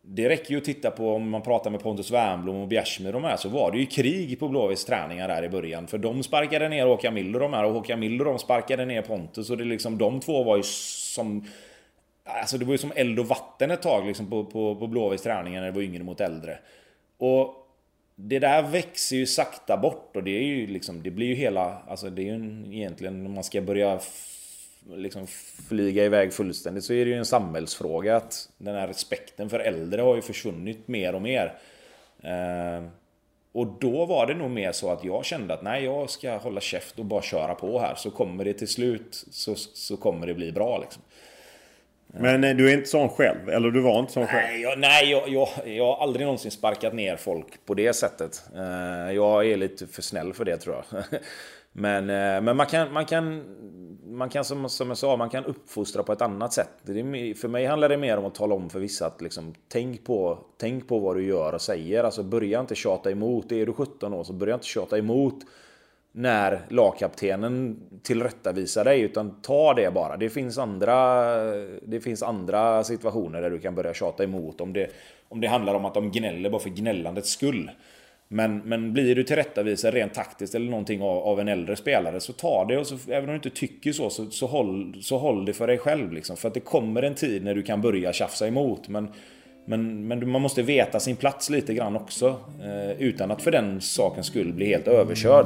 det räcker ju att titta på om man pratar med Pontus Wernbloom och Bjärsmyr och de här så var det ju krig på Blåvitts träningar där i början. För de sparkade ner Håkan Mild och de här och Håkan Mild och de sparkade ner Pontus och det liksom de två var ju som Alltså det var ju som eld och vatten ett tag liksom på, på, på Blåvitts träningar när det var yngre mot äldre. Och det där växer ju sakta bort och det är ju liksom, det blir ju hela, alltså det är ju egentligen om man ska börja liksom flyga iväg fullständigt så är det ju en samhällsfråga att den här respekten för äldre har ju försvunnit mer och mer. Eh, och då var det nog mer så att jag kände att nej, jag ska hålla käft och bara köra på här. Så kommer det till slut så, så kommer det bli bra liksom. Men eh, du är inte sån själv? Eller du var inte sån själv? Nej, jag, nej jag, jag, jag har aldrig någonsin sparkat ner folk på det sättet. Eh, jag är lite för snäll för det tror jag. Men, eh, men man kan, man kan, man kan som, som jag sa, man kan uppfostra på ett annat sätt. Det för mig handlar det mer om att tala om för vissa att liksom, tänk, på, tänk på vad du gör och säger. Alltså börja inte tjata emot. Är du 17 år så börja inte tjata emot när lagkaptenen tillrättavisar dig. Utan ta det bara. Det finns andra, det finns andra situationer där du kan börja tjata emot. Om det, om det handlar om att de gnäller bara för gnällandets skull. Men, men blir du tillrättavisad rent taktiskt eller någonting av, av, en äldre spelare så ta det och så, även om du inte tycker så, så, så, håll, så håll det för dig själv. Liksom. För att det kommer en tid när du kan börja tjafsa emot. Men, men, men man måste veta sin plats lite grann också. Eh, utan att för den sakens skull bli helt överkörd.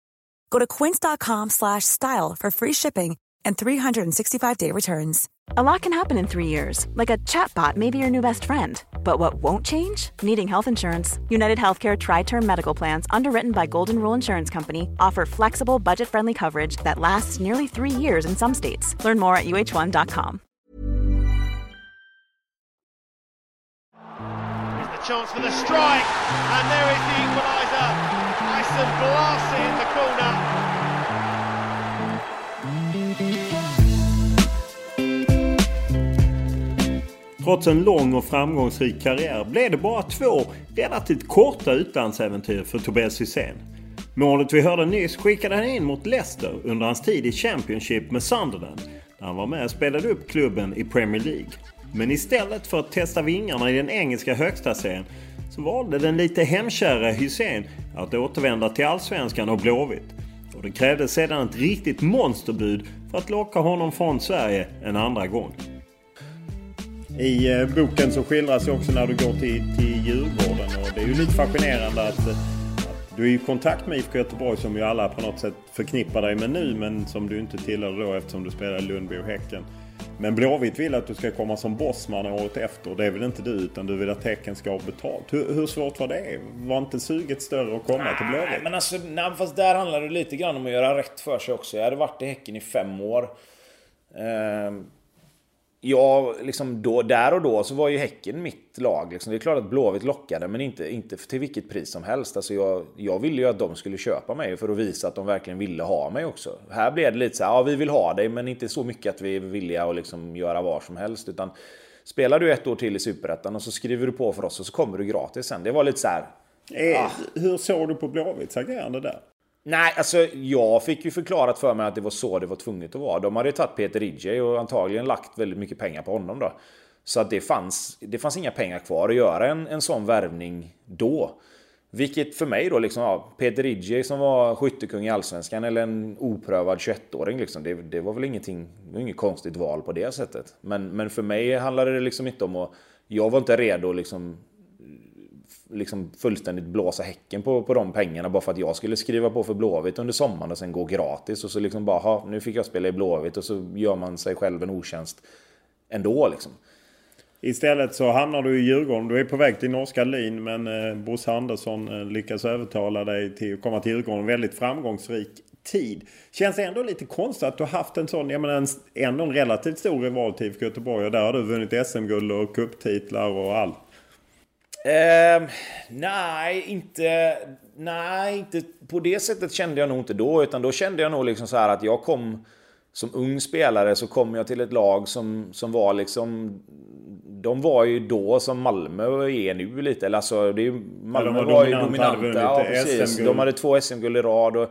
Go to quince.com slash style for free shipping and 365-day returns. A lot can happen in three years, like a chatbot may be your new best friend. But what won't change? Needing health insurance. United Healthcare Tri-Term Medical Plans, underwritten by Golden Rule Insurance Company, offer flexible, budget-friendly coverage that lasts nearly three years in some states. Learn more at uh1.com. Here's the chance for the strike, and there is the equaliser. Ison Blasi in the corner. Trots en lång och framgångsrik karriär blev det bara två relativt korta utlandsäventyr för Tobias Hysén. Målet vi hörde nyss skickade han in mot Leicester under hans tid i Championship med Sunderland. Där han var med och spelade upp klubben i Premier League. Men istället för att testa vingarna i den engelska högsta serien så valde den lite hemkära Hysén att återvända till Allsvenskan och Blåvitt. Och det krävdes sedan ett riktigt monsterbud för att locka honom från Sverige en andra gång. I eh, boken så skildras ju också när du går till, till Djurgården och det är ju lite fascinerande att, att du är i kontakt med IFK Göteborg som ju alla på något sätt förknippar dig med nu men som du inte tillhör då eftersom du spelar i Lundby och Häcken. Men Blåvitt vill att du ska komma som bossman året efter. Det vill inte du utan du vill att Häcken ska ha betalt. Hur, hur svårt var det? Var inte suget större att komma till Blåvitt? Nej, men alltså, nej, fast där handlar det lite grann om att göra rätt för sig också. Jag hade varit i Häcken i fem år. Ehm Ja, liksom då, där och då så var ju Häcken mitt lag. Liksom. Det är klart att Blåvitt lockade, men inte, inte till vilket pris som helst. Alltså jag, jag ville ju att de skulle köpa mig för att visa att de verkligen ville ha mig också. Här blev det lite så här, ja vi vill ha dig, men inte så mycket att vi är villiga att liksom göra vad som helst. Utan spelar du ett år till i Superettan och så skriver du på för oss och så kommer du gratis sen. Det var lite så här... Eh, ah. Hur såg du på Blåvitts agerande där? Nej, alltså jag fick ju förklarat för mig att det var så det var tvunget att vara. De hade ju tagit Peter Ridge och antagligen lagt väldigt mycket pengar på honom då. Så att det fanns, det fanns inga pengar kvar att göra en, en sån värvning då. Vilket för mig då liksom, ja, Peter Idje som var skyttekung i Allsvenskan eller en oprövad 21-åring liksom, det, det, var väl ingenting, det var inget konstigt val på det sättet. Men, men för mig handlade det liksom inte om att, jag var inte redo liksom liksom fullständigt blåsa häcken på, på de pengarna bara för att jag skulle skriva på för Blåvitt under sommaren och sen gå gratis och så liksom bara, ha, nu fick jag spela i Blåvitt och så gör man sig själv en otjänst ändå liksom. Istället så hamnar du i Djurgården. Du är på väg till norska Lin men eh, Bosse Andersson eh, lyckas övertala dig till att komma till Djurgården. Väldigt framgångsrik tid. Känns det ändå lite konstigt att du har haft en sån, jag menar en, ändå en relativt stor rival till IFK Göteborg och där har du vunnit SM-guld och kupptitlar och allt. Eh, nej, inte... Nej, inte på det sättet kände jag nog inte då. Utan då kände jag nog liksom så här att jag kom... Som ung spelare så kom jag till ett lag som, som var liksom... De var ju då som Malmö är nu lite. Eller alltså, det är, Malmö ja, var, var ju dominanta. Ja, precis. De hade två SM-guld i rad. Och,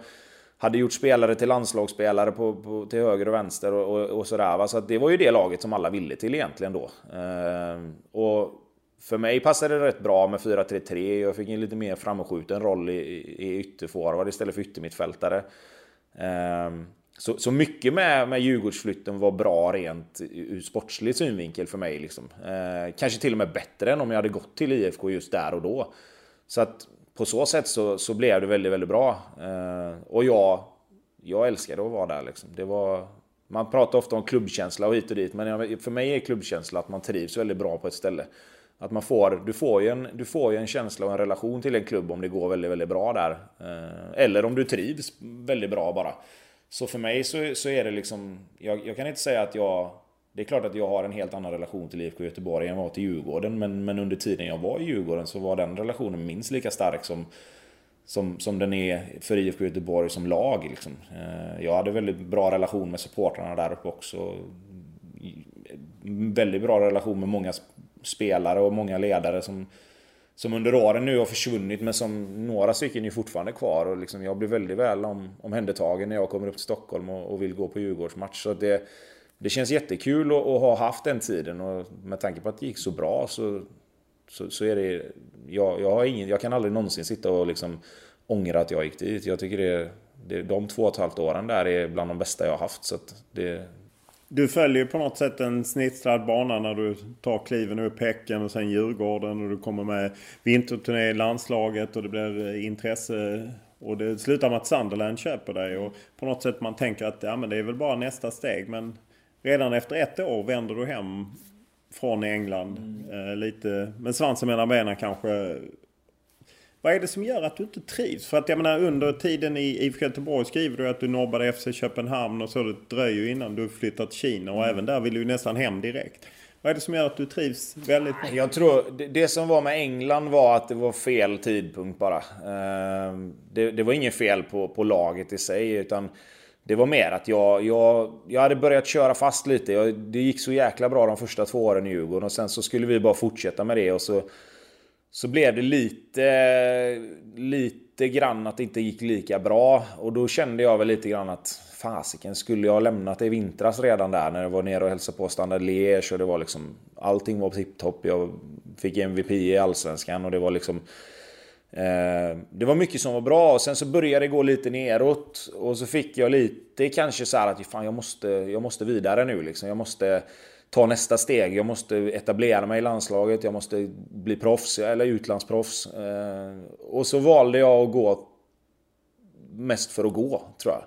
hade gjort spelare till landslagsspelare på, på, till höger och vänster och, och, och sådär. Va? Så det var ju det laget som alla ville till egentligen då. Eh, och för mig passade det rätt bra med 4-3-3. Jag fick en lite mer framskjuten roll i, i ytterforward istället för yttermittfältare. Um, så, så mycket med, med Djurgårdsflytten var bra rent ur sportslig synvinkel för mig. Liksom. Ehm, kanske till och med bättre än om jag hade gått till IFK just där och då. Så att på så sätt så, så blev det väldigt, väldigt bra. Ehm, och jag, jag älskade att vara där. Liksom. Det var, man pratar ofta om klubbkänsla och hit och dit, men för mig är klubbkänsla att man trivs väldigt bra på ett ställe. Att man får, du, får ju en, du får ju en känsla och en relation till en klubb om det går väldigt, väldigt bra där. Eh, eller om du trivs väldigt bra bara. Så för mig så, så är det liksom, jag, jag, kan inte säga att jag... Det är klart att jag har en helt annan relation till IFK Göteborg än vad jag var till Djurgården. Men, men under tiden jag var i Djurgården så var den relationen minst lika stark som, som, som den är för IFK Göteborg som lag. Liksom. Eh, jag hade väldigt bra relation med supportrarna där uppe också. Väldigt bra relation med många spelare och många ledare som, som under åren nu har försvunnit men som några stycken är fortfarande kvar. Och liksom jag blir väldigt väl om, omhändertagen när jag kommer upp till Stockholm och, och vill gå på Djurgårdsmatch. Så det, det känns jättekul att, att, ha haft den tiden och med tanke på att det gick så bra så, så, så är det... Jag, jag, har ingen, jag kan aldrig någonsin sitta och liksom ångra att jag gick dit. Jag tycker det, det, de två och ett halvt åren där är bland de bästa jag har haft. Så det, du följer på något sätt en snitslad bana när du tar kliven upp Häcken och sen Djurgården och du kommer med vinterturné i landslaget och det blir eh, intresse och det slutar med att Sunderland köper dig och på något sätt man tänker att ja, men det är väl bara nästa steg men redan efter ett år vänder du hem från England. Mm. Eh, lite med svansen mellan benen kanske vad är det som gör att du inte trivs? För att jag menar under tiden i IFK Göteborg skriver du att du nobbade FC Köpenhamn och så det dröjer ju innan du flyttat till Kina och mm. även där vill du nästan hem direkt. Vad är det som gör att du trivs väldigt bra? Jag tror det som var med England var att det var fel tidpunkt bara. Ehm, det, det var inget fel på, på laget i sig utan det var mer att jag, jag, jag hade börjat köra fast lite. Jag, det gick så jäkla bra de första två åren i Djurgården och sen så skulle vi bara fortsätta med det och så så blev det lite, lite grann att det inte gick lika bra. Och då kände jag väl lite grann att fasiken, skulle jag ha lämnat det i vintras redan där när jag var nere och hälsade på Standard Liège och det var liksom allting var tipptopp. Jag fick MVP i Allsvenskan och det var liksom eh, det var mycket som var bra och sen så började det gå lite neråt och så fick jag lite kanske så att fan, jag måste, jag måste vidare nu liksom. Jag måste ta nästa steg. Jag måste etablera mig i landslaget, jag måste bli proffs eller utlandsproffs. Eh, och så valde jag att gå mest för att gå, tror jag.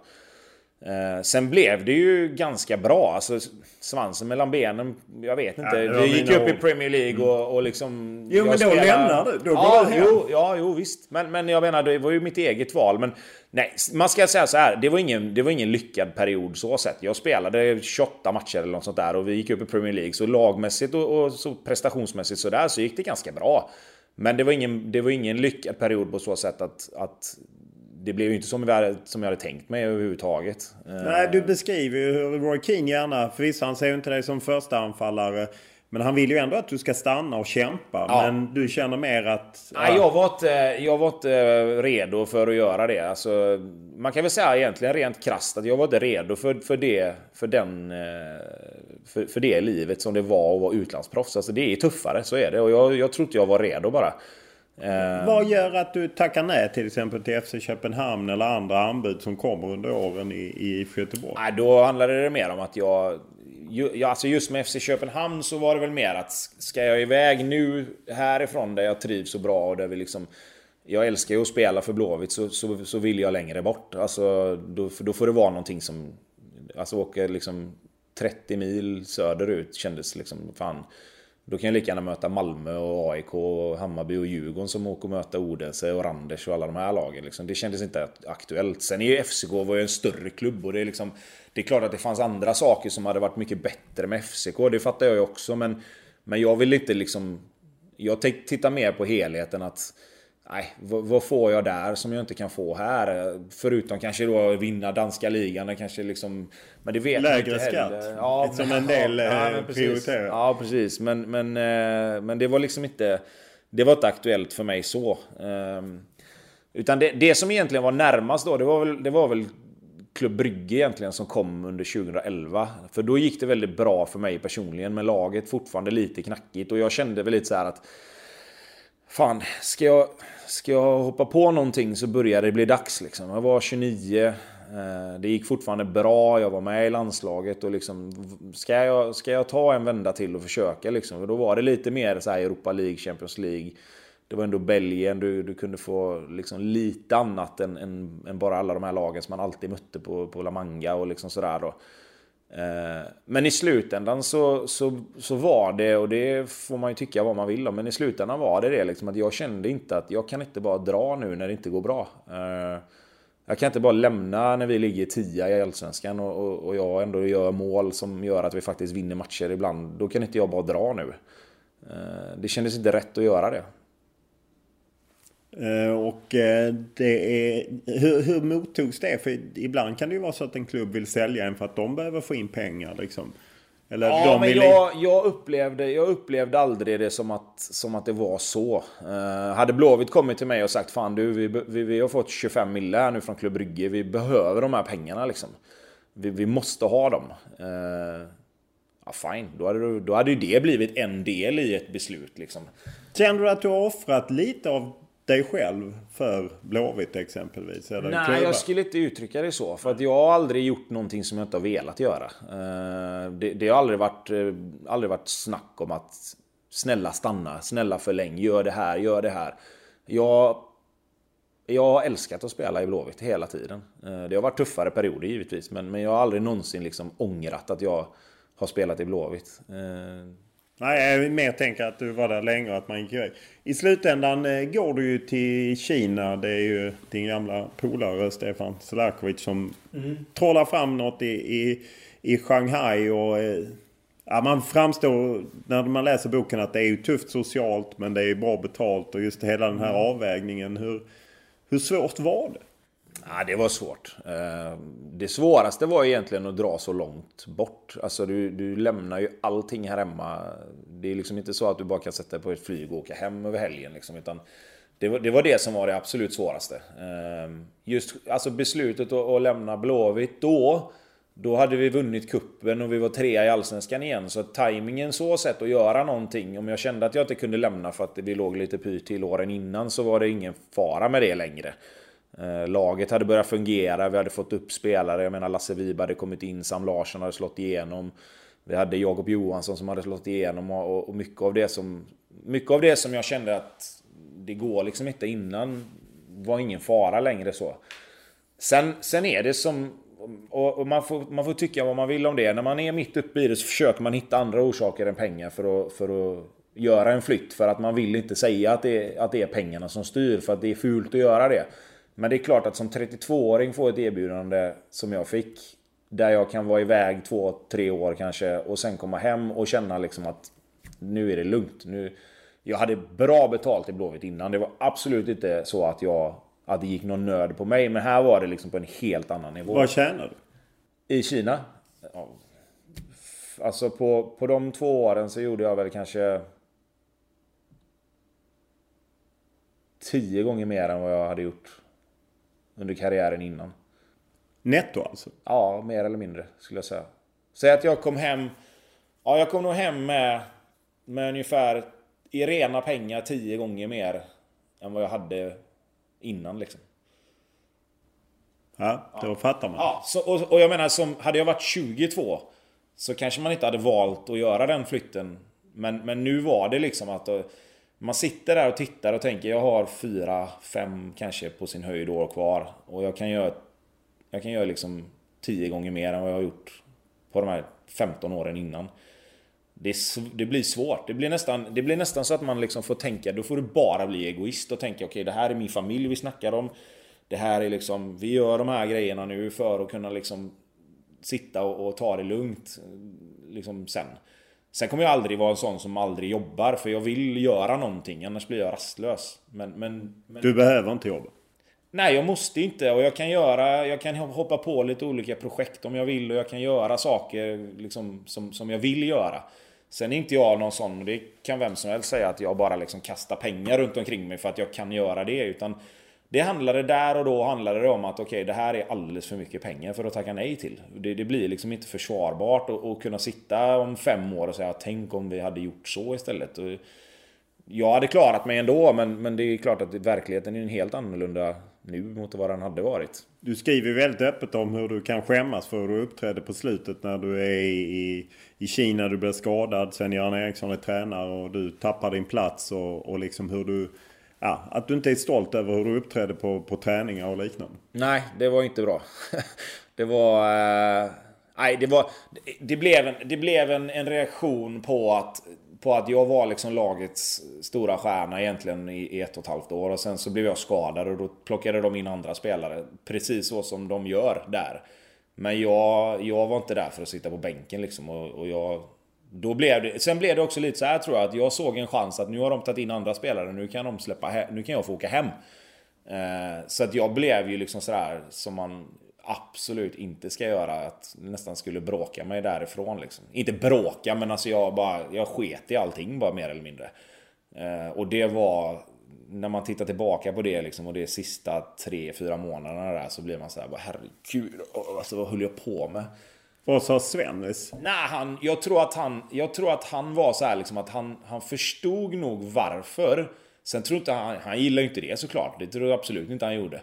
Eh, sen blev det ju ganska bra. Alltså, svansen mellan benen, jag vet inte. Ja, det gick upp i Premier League och, och liksom... Jo, men då spelar... lämnar du. Då ja, du hem. Jo, ja, jo, visst. Men, men jag menar, det var ju mitt eget val. Men nej, man ska säga så här. Det var ingen, det var ingen lyckad period så sett. Jag spelade 28 matcher eller något sånt där och vi gick upp i Premier League. Så lagmässigt och, och så prestationsmässigt så där så gick det ganska bra. Men det var ingen, det var ingen lyckad period på så sätt att, att det blev ju inte som, jag, som jag hade tänkt mig överhuvudtaget. Nej, du beskriver ju hur Roy King gärna, förvisso han ser ju inte dig som första anfallare. Men han vill ju ändå att du ska stanna och kämpa. Ja. Men du känner mer att... Ja. Nej, jag var, inte, jag var inte redo för att göra det. Alltså, man kan väl säga egentligen rent krasst att jag var inte redo för, för, det, för den eh, för, för det livet som det var att vara utlandsproffs. Alltså det är tuffare, så är det. Och jag, jag tror inte jag var redo bara. Eh. Vad gör att du tackar nej till exempel till FC Köpenhamn eller andra anbud som kommer under åren i, i Göteborg? Nej, då handlade det mer om att jag... Ju, alltså just med FC Köpenhamn så var det väl mer att ska jag iväg nu härifrån där jag trivs så bra och där vi liksom... Jag älskar ju att spela för Blåvitt så, så, så vill jag längre bort. Alltså då, då får det vara någonting som... Alltså åka liksom 30 mil söderut kändes liksom fan... Då kan jag lika gärna möta Malmö och AIK, och Hammarby och Djurgården som åker och möta Odense och Randers och alla de här lagen. Liksom. Det kändes inte aktuellt. Sen är ju FCK var ju en större klubb och det är liksom... Det är klart att det fanns andra saker som hade varit mycket bättre med FCK, det fattar jag ju också men... Men jag vill inte liksom... Jag tittar mer på helheten att Nej, vad, får jag där som jag inte kan få här? Förutom kanske då vinna danska ligan. Kanske liksom, men det vet Lägre inte skatt. Heller. Ja, som en del ja, ja, eh, prioriterar. Ja, precis. Men, men, eh, men det var liksom inte... Det var inte aktuellt för mig så. Ehm, utan det, det som egentligen var närmast då, det var väl, det var väl Klubb Brygge egentligen som kom under 2011. För då gick det väldigt bra för mig personligen, med laget fortfarande lite knackigt. Och jag kände väl lite så att Fan, ska jag, ska jag hoppa på någonting så börjar det bli dags liksom. Jag var 29. Eh, det gick fortfarande bra, jag var med i landslaget och liksom... Ska jag, ska jag ta en vända till och försöka liksom? Då var det lite mer så Europa League, Champions League. Det var ändå Belgien, du, du kunde få liksom lite annat än, än, än, bara alla de här lagen som man alltid mötte på, på La Manga och liksom sådär då. Eh, men i slutändan så, så, så var det, och det får man ju tycka vad man vill om, men i slutändan var det det liksom att jag kände inte att jag kan inte bara dra nu när det inte går bra. Eh, jag kan inte bara lämna när vi ligger tia i Allsvenskan och, och, och jag ändå gör mål som gör att vi faktiskt vinner matcher ibland. Då kan inte jag bara dra nu. Eh, det kändes inte rätt att göra det. Eh, och eh, det är, hur, hur mottogs det? För ibland kan det ju vara så att en klubb vill sälja en för att de behöver få in pengar. Liksom. Eller ja, men jag, jag, upplevde, jag upplevde aldrig det som att, som att det var så. Uh, hade Blåvitt kommit till mig och sagt Fan du, vi, vi, vi har fått 25 mille här nu från Klubb Brygge. Vi behöver de här pengarna liksom. Vi, vi måste ha dem. Uh, ja, fine, då hade, då hade ju det blivit en del i ett beslut liksom. Känner du att du har offrat lite av dig själv för Blåvitt exempelvis? Eller Nej, klubbar? jag skulle inte uttrycka det så. För att jag har aldrig gjort någonting som jag inte har velat göra. Eh, det, det har aldrig varit, eh, aldrig varit snack om att snälla stanna, snälla förläng, gör det här, gör det här. Jag, jag har älskat att spela i Blåvitt hela tiden. Eh, det har varit tuffare perioder givetvis, men, men jag har aldrig någonsin liksom ångrat att jag har spelat i Blåvitt. Nej, jag mer tänker att du var där länge och att man gick iväg. I slutändan eh, går du ju till Kina. Det är ju din gamla polare Stefan Selakovic som mm. trollar fram något i, i, i Shanghai. Och, eh, ja, man framstår när man läser boken att det är ju tufft socialt men det är bra betalt. Och just hela den här mm. avvägningen. Hur, hur svårt var det? Ja, det var svårt. Eh, det svåraste var egentligen att dra så långt bort. Alltså du, du lämnar ju allting här hemma. Det är liksom inte så att du bara kan sätta dig på ett flyg och åka hem över helgen. Liksom, utan det var, det var det som var det absolut svåraste. Eh, just alltså beslutet att, att lämna Blåvitt då. Då hade vi vunnit kuppen och vi var trea i Allsvenskan igen. Så tajmingen så sett att göra någonting. Om jag kände att jag inte kunde lämna för att vi låg lite pyrt till åren innan så var det ingen fara med det längre. Eh, laget hade börjat fungera, vi hade fått upp spelare. Jag menar Lasse Wiberg hade kommit in, Sam Larsson hade slått igenom. Vi hade Jakob Johansson som hade slått igenom och, och mycket, av det som, mycket av det som jag kände att det går liksom inte innan var ingen fara längre så. Sen, sen är det som... Och, och man, får, man får tycka vad man vill om det. När man är mitt uppe i det så försöker man hitta andra orsaker än pengar för att, för att göra en flytt. För att man vill inte säga att det, att det är pengarna som styr, för att det är fult att göra det. Men det är klart att som 32-åring få ett erbjudande som jag fick. Där jag kan vara iväg två, tre år kanske och sen komma hem och känna liksom att nu är det lugnt. Nu, jag hade bra betalt i Blåvitt innan. Det var absolut inte så att jag att det gick någon nöd på mig. Men här var det liksom på en helt annan nivå. Vad tjänar du? I Kina? Alltså på, på de två åren så gjorde jag väl kanske... Tio gånger mer än vad jag hade gjort under karriären innan. Netto alltså? Ja, mer eller mindre skulle jag säga. Säg att jag kom hem Ja, jag kom nog hem med, med ungefär i rena pengar tio gånger mer än vad jag hade innan liksom. Ja, då ja. fattar man. Ja, så, och, och, jag menar som, hade jag varit 22 så kanske man inte hade valt att göra den flytten. Men, men nu var det liksom att man sitter där och tittar och tänker jag har fyra, fem kanske på sin höjd år kvar. Och jag kan göra, jag kan göra liksom 10 gånger mer än vad jag har gjort på de här 15 åren innan. Det, det, blir svårt. Det blir, nästan, det blir nästan så att man liksom får tänka, då får du bara bli egoist och tänka okej okay, det här är min familj vi snackar om. Det här är liksom, vi gör de här grejerna nu för att kunna liksom sitta och, och ta det lugnt liksom sen. Sen kommer jag aldrig vara en sån som aldrig jobbar för jag vill göra någonting annars blir jag rastlös. Men, men, men... Du behöver inte jobba? Nej, jag måste inte och jag kan göra, jag kan hoppa på lite olika projekt om jag vill och jag kan göra saker liksom, som, som jag vill göra. Sen är inte jag någon sån, och det kan vem som helst säga, att jag bara liksom kastar pengar runt omkring mig för att jag kan göra det. Utan det handlade där och då handlade det om att okej, okay, det här är alldeles för mycket pengar för att tacka nej till. Det, det blir liksom inte försvarbart att kunna sitta om fem år och säga tänk om vi hade gjort så istället. Och jag hade klarat mig ändå, men, men det är klart att verkligheten är en helt annorlunda nu mot vad den hade varit. Du skriver väldigt öppet om hur du kan skämmas för hur du uppträdde på slutet när du är i, i Kina, du blev skadad, Sven-Göran Eriksson är tränare och du tappar din plats och, och liksom hur du... Ja, att du inte är stolt över hur du uppträdde på, på träningar och liknande. Nej, det var inte bra. det var... Eh, nej, det var... Det blev en, det blev en, en reaktion på att på att jag var liksom lagets stora stjärna egentligen i ett och ett halvt år. Och sen så blev jag skadad och då plockade de in andra spelare. Precis så som de gör där. Men jag, jag var inte där för att sitta på bänken liksom. Och, och jag, då blev det, sen blev det också lite så här tror jag att jag såg en chans att nu har de tagit in andra spelare. Nu kan de släppa Nu kan jag få åka hem. Eh, så att jag blev ju liksom sådär som man absolut inte ska göra. Att nästan skulle bråka mig därifrån liksom. Inte bråka men alltså jag bara, jag sket i allting bara mer eller mindre. Eh, och det var, när man tittar tillbaka på det liksom och det sista tre, fyra månaderna där så blir man såhär bara herregud, alltså vad höll jag på med? Vad sa Svennis? Nej, han, jag, tror att han, jag tror att han var så här liksom att han, han förstod nog varför. Sen tror inte han, han gillar ju inte det såklart. Det tror jag absolut inte han gjorde.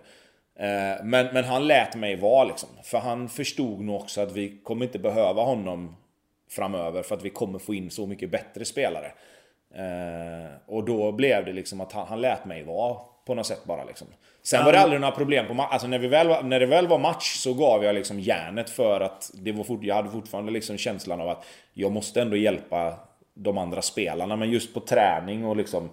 Eh, men, men han lät mig vara liksom. För han förstod nog också att vi kommer inte behöva honom framöver för att vi kommer få in så mycket bättre spelare. Eh, och då blev det liksom att han, han lät mig vara på något sätt bara liksom. Sen var det aldrig några problem på Alltså när, vi väl, när det väl var match så gav jag liksom järnet för att det var fort, jag hade fortfarande liksom känslan av att jag måste ändå hjälpa de andra spelarna. Men just på träning och liksom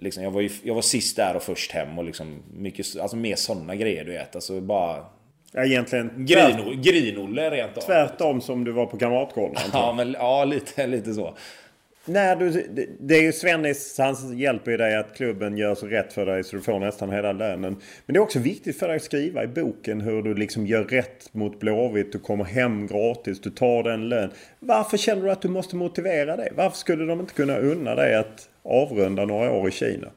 Liksom, jag, var ju, jag var sist där och först hem och liksom mycket, alltså mer sådana grejer du vet. Alltså bara... Ja, egentligen... Grin, Grinolle rent av. Tvärtom som du var på Kamratgården. ja, men, ja lite, lite så. När du, det är ju Svennis, han hjälper ju dig att klubben gör så rätt för dig så du får nästan hela lönen. Men det är också viktigt för dig att skriva i boken hur du liksom gör rätt mot Blåvitt. Du kommer hem gratis, du tar den lön. Varför känner du att du måste motivera dig? Varför skulle de inte kunna unna dig att avrunda några år i Kina?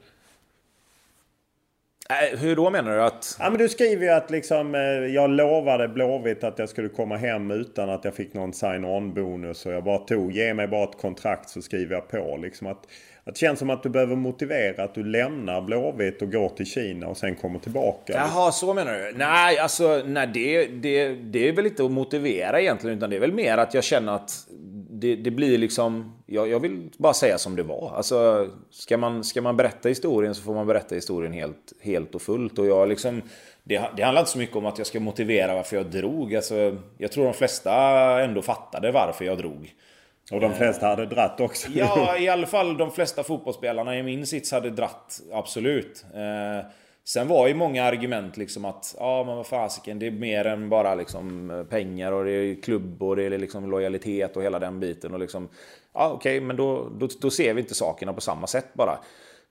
Äh, hur då menar du? Att... Ja, men du skriver ju att liksom, eh, jag lovade Blåvitt att jag skulle komma hem utan att jag fick någon sign-on-bonus. Och jag bara tog, ge mig bara ett kontrakt så skriver jag på. Liksom att det känns som att du behöver motivera att du lämnar Blåvitt och går till Kina och sen kommer tillbaka. Jaha, så menar du? Nej, alltså nej, det, det, det är väl inte att motivera egentligen. Utan det är väl mer att jag känner att det, det, blir liksom... Jag, jag, vill bara säga som det var. Alltså, ska, man, ska man berätta historien så får man berätta historien helt, helt och fullt. Och jag liksom, det, det handlar inte så mycket om att jag ska motivera varför jag drog. Alltså, jag tror de flesta ändå fattade varför jag drog. Och de flesta hade dratt också. Ja, i alla fall de flesta fotbollsspelarna i min sits hade dratt. Absolut. Eh, Sen var ju många argument liksom att ja men vad fasiken det är mer än bara liksom pengar och det är klubb och det är liksom lojalitet och hela den biten och liksom ja okej okay, men då, då, då, ser vi inte sakerna på samma sätt bara.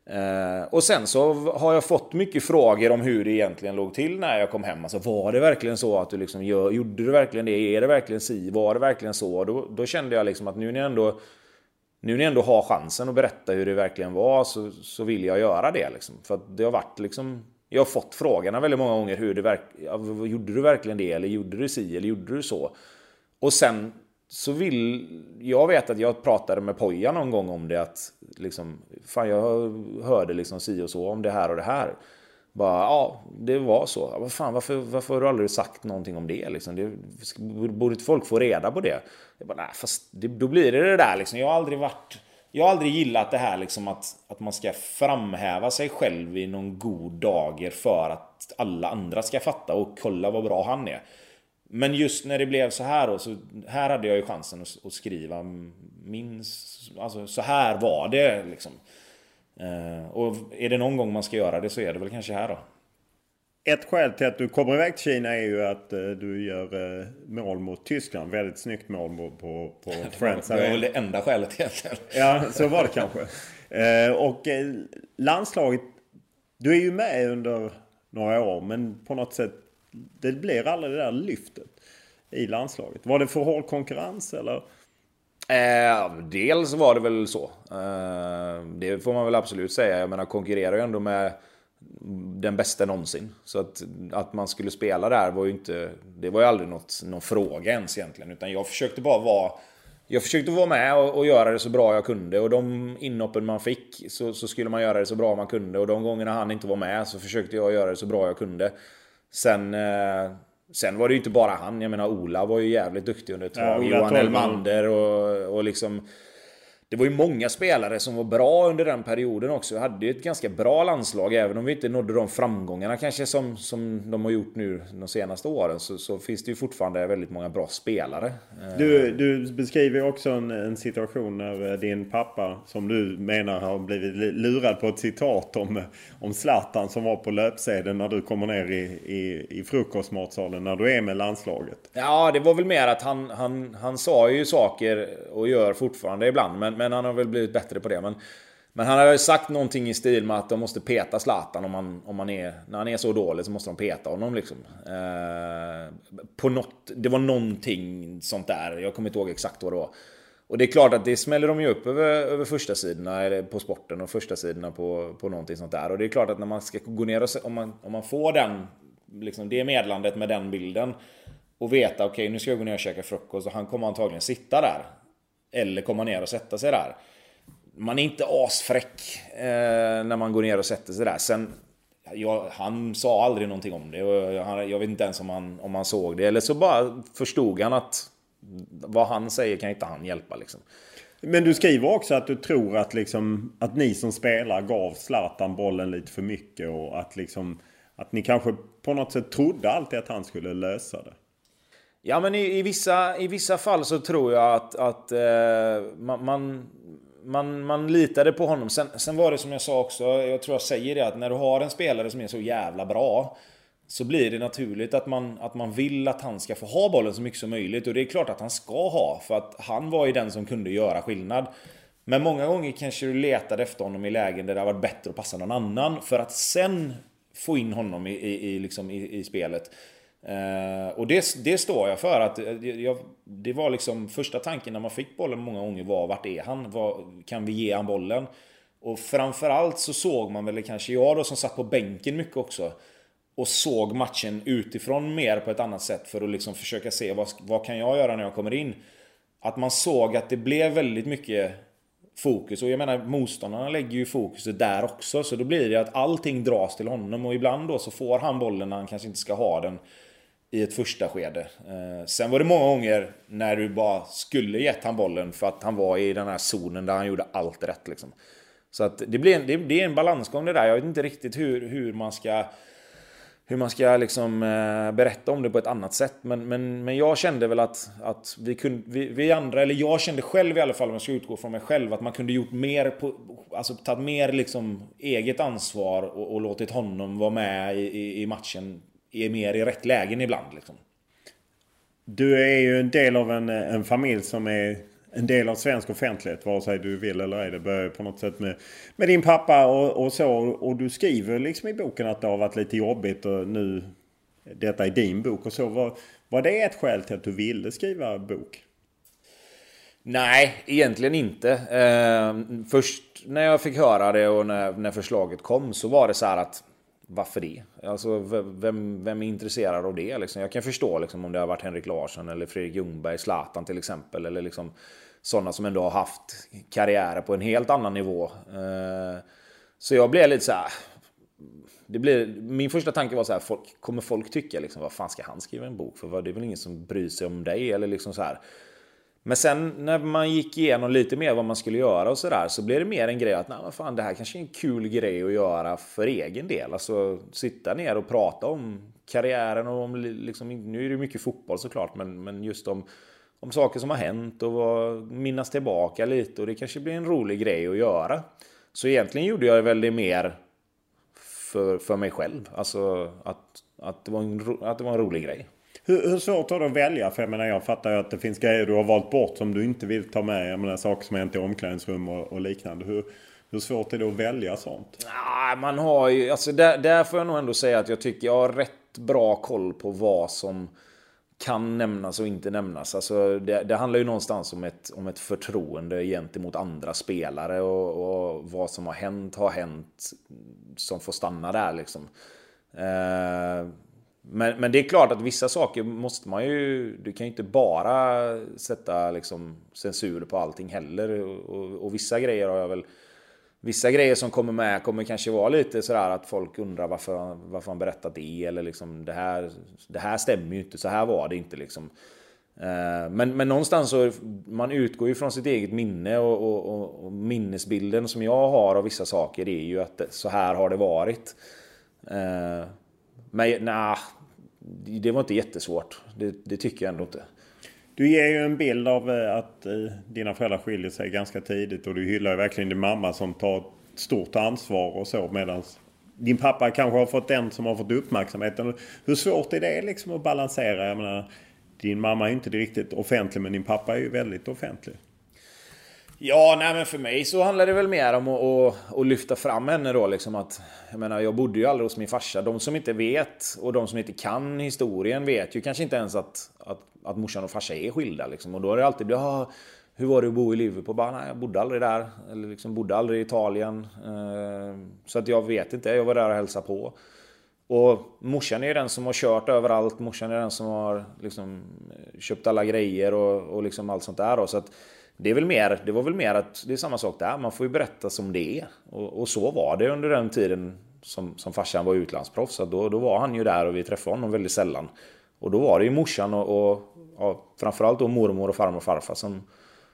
Eh, och sen så har jag fått mycket frågor om hur det egentligen låg till när jag kom hem. Alltså var det verkligen så att du liksom gör, gjorde du verkligen det? Är det verkligen si? Var det verkligen så? Då, då kände jag liksom att nu när jag ändå nu när jag ändå har chansen att berätta hur det verkligen var så, så vill jag göra det. Liksom. För att det har varit liksom... Jag har fått frågorna väldigt många gånger. Hur det verk, gjorde du verkligen det? Eller gjorde du si? Eller gjorde du så? Och sen så vill... Jag vet att jag pratade med Poja någon gång om det att liksom, fan jag hörde liksom si och så om det här och det här. Bara, ja, det var så. Vad fan, varför, varför har du aldrig sagt någonting om det? Liksom? det borde inte folk få reda på det? Jag bara, nej, fast det, då blir det det där liksom. Jag har aldrig varit... Jag har aldrig gillat det här liksom att, att man ska framhäva sig själv i någon god dager för att alla andra ska fatta och kolla vad bra han är. Men just när det blev så här då, så här hade jag ju chansen att, att skriva min... Alltså så här var det liksom. Eh, och är det någon gång man ska göra det så är det väl kanske här då. Ett skäl till att du kommer iväg till Kina är ju att uh, du gör uh, mål mot Tyskland. Väldigt snyggt mål på, på, på Friends. Det var väl det enda skälet egentligen. ja, så var det kanske. Och landslaget, du är ju med under några år men på något sätt det blir aldrig det där lyftet i landslaget. Var det för hård konkurrens eller? Eh, dels var det väl så. Eh, det får man väl absolut säga. Jag menar konkurrerar ju ändå med den bästa någonsin. Så att, att man skulle spela där var ju inte... Det var ju aldrig något, någon fråga ens egentligen. Utan jag försökte bara vara... Jag försökte vara med och, och göra det så bra jag kunde. Och de inhoppen man fick så, så, skulle man göra det så bra man kunde. Och de gångerna han inte var med så försökte jag göra det så bra jag kunde. Sen... Eh, Sen var det ju inte bara han. Jag menar Ola var ju jävligt duktig under ett tag. Ja, Johan Elmander och, och liksom... Det var ju många spelare som var bra under den perioden också. Vi hade ju ett ganska bra landslag. Även om vi inte nådde de framgångarna kanske som, som de har gjort nu de senaste åren. Så, så finns det ju fortfarande väldigt många bra spelare. Du, du beskriver också en, en, situation när eh, din pappa, som du menar har blivit lurad på ett citat om, om Zlatan som var på löpsedeln när du kommer ner i, i, i frukostmatsalen när du är med landslaget. Ja, det var väl mer att han, han, han sa ju saker och gör fortfarande ibland. Men, men han har väl blivit bättre på det. Men, men han har ju sagt någonting i stil med att de måste peta Zlatan om han... om han är... När han är så dålig så måste de peta honom liksom. Eh, på något... Det var någonting sånt där. Jag kommer inte ihåg exakt vad det var. Och det är klart att det smäller de ju upp över, över första sidorna på sporten och första sidorna på, på någonting sånt där. Och det är klart att när man ska gå ner och se, om man, om man får den, liksom det medlandet med den bilden och veta okej okay, nu ska jag gå ner och käka frukost och han kommer antagligen sitta där. Eller komma ner och sätta sig där. Man är inte asfräck eh, när man går ner och sätter sig där. Sen, jag, han sa aldrig någonting om det. Jag, jag vet inte ens om han, om han såg det. Eller så bara förstod han att vad han säger kan inte han hjälpa. Liksom. Men du skriver också att du tror att, liksom, att ni som spelar gav Zlatan bollen lite för mycket. Och att, liksom, att ni kanske på något sätt trodde alltid att han skulle lösa det. Ja, men i, i, vissa, i vissa fall så tror jag att, att eh, man, man, man, man litade på honom. Sen, sen var det som jag sa också, jag tror jag säger det, att när du har en spelare som är så jävla bra så blir det naturligt att man, att man vill att han ska få ha bollen så mycket som möjligt. Och det är klart att han ska ha, för att han var ju den som kunde göra skillnad. Men många gånger kanske du letade efter honom i lägen där det har varit bättre att passa någon annan för att sen få in honom i, i, i, liksom i, i spelet. Eh, och det, det står jag för. att eh, jag, Det var liksom första tanken när man fick bollen många gånger var vart är han? Var, kan vi ge han bollen? Och framförallt så såg man väl kanske jag då som satt på bänken mycket också. Och såg matchen utifrån mer på ett annat sätt för att liksom försöka se vad, vad kan jag göra när jag kommer in? Att man såg att det blev väldigt mycket fokus. Och jag menar motståndarna lägger ju fokuset där också. Så då blir det att allting dras till honom. Och ibland då så får han bollen när han kanske inte ska ha den i ett första skede. Eh, sen var det många gånger när du bara skulle gett han bollen för att han var i den här zonen där han gjorde allt rätt. Liksom. Så att det, blir en, det, det är en balansgång det där. Jag vet inte riktigt hur, hur man ska hur man ska liksom, eh, berätta om det på ett annat sätt. Men, men, men jag kände väl att, att vi, kunde, vi, vi, andra, eller jag kände själv i alla fall om jag ska utgå från mig själv, att man kunde gjort mer, på, alltså tagit mer liksom eget ansvar och, och låtit honom vara med i, i, i matchen är mer i rätt lägen ibland. Liksom. Du är ju en del av en, en familj som är en del av svensk offentlighet vare sig du vill eller ej. Det börjar på något sätt med, med din pappa och, och, så. Och du skriver liksom i boken att det har varit lite jobbigt och nu detta är din bok och så. Var, var det ett skäl till att du ville skriva bok? Nej, egentligen inte. Eh, först när jag fick höra det och när, när förslaget kom så var det så här att varför det? Alltså, vem, vem är intresserad av det? Liksom? Jag kan förstå liksom, om det har varit Henrik Larsson eller Fredrik Ljungberg, Zlatan till exempel. Eller liksom, sådana som ändå har haft karriärer på en helt annan nivå. Eh, så jag blev lite så här... Det blir, min första tanke var så här, folk, kommer folk tycka liksom, vad fan ska han skriva en bok för? Det är väl ingen som bryr sig om dig? Eller liksom så här. Men sen när man gick igenom lite mer vad man skulle göra och sådär så blev det mer en grej att nej, fan, det här kanske är en kul grej att göra för egen del. Alltså sitta ner och prata om karriären och om liksom, nu är det mycket fotboll såklart, men, men just om, om saker som har hänt och minnas tillbaka lite och det kanske blir en rolig grej att göra. Så egentligen gjorde jag väl det mer för, för mig själv. Alltså att, att, det var en, att det var en rolig grej. Hur, hur svårt har det att välja? För jag menar jag fattar ju att det finns grejer du har valt bort som du inte vill ta med. Jag menar saker som hänt i omklädningsrum och, och liknande. Hur, hur svårt är det att välja sånt? Ja, man har ju, alltså där, där får jag nog ändå säga att jag tycker jag har rätt bra koll på vad som kan nämnas och inte nämnas. Alltså det, det, handlar ju någonstans om ett, om ett förtroende gentemot andra spelare och, och vad som har hänt har hänt som får stanna där liksom. Eh, men, men det är klart att vissa saker måste man ju... Du kan ju inte bara sätta liksom censur på allting heller. Och, och, vissa grejer har jag väl... Vissa grejer som kommer med kommer kanske vara lite sådär att folk undrar varför, varför han berättat det. Eller liksom det här, det här stämmer ju inte, så här var det inte liksom. Eh, men, men någonstans så man utgår ju från sitt eget minne och, och, och minnesbilden som jag har av vissa saker är ju att så här har det varit. Eh, men nej, det var inte jättesvårt. Det, det, tycker jag ändå inte. Du ger ju en bild av eh, att eh, dina föräldrar skiljer sig ganska tidigt och du hyllar ju verkligen din mamma som tar ett stort ansvar och så medan din pappa kanske har fått den som har fått uppmärksamheten. Hur svårt är det liksom att balansera? Jag menar, din mamma är ju inte riktigt offentlig men din pappa är ju väldigt offentlig. Ja, nej men för mig så handlar det väl mer om att, att, att, lyfta fram henne då. Liksom att, jag menar, jag bodde ju aldrig hos min farsa. De som inte vet och de som inte kan historien vet ju kanske inte ens att, att, att morsan och farsa är skilda. Liksom. Och då har det alltid blivit, ah, hur var det att bo i Liverpool? Bara, nej, jag bodde aldrig där. Eller liksom, bodde aldrig i Italien. Eh, så att jag vet inte, jag var där och hälsade på. Och morsan är den som har kört överallt. Morsan är den som har liksom, köpt alla grejer och, och liksom allt sånt där. Då. Så att, det, är väl mer, det var väl mer att det är samma sak där. Man får ju berätta som det är. Och, och så var det under den tiden som, som farsan var utlandsproffs. Så då, då var han ju där och vi träffade honom väldigt sällan. Och då var det ju morsan och, och ja, framförallt då mormor och farmor och farfar som,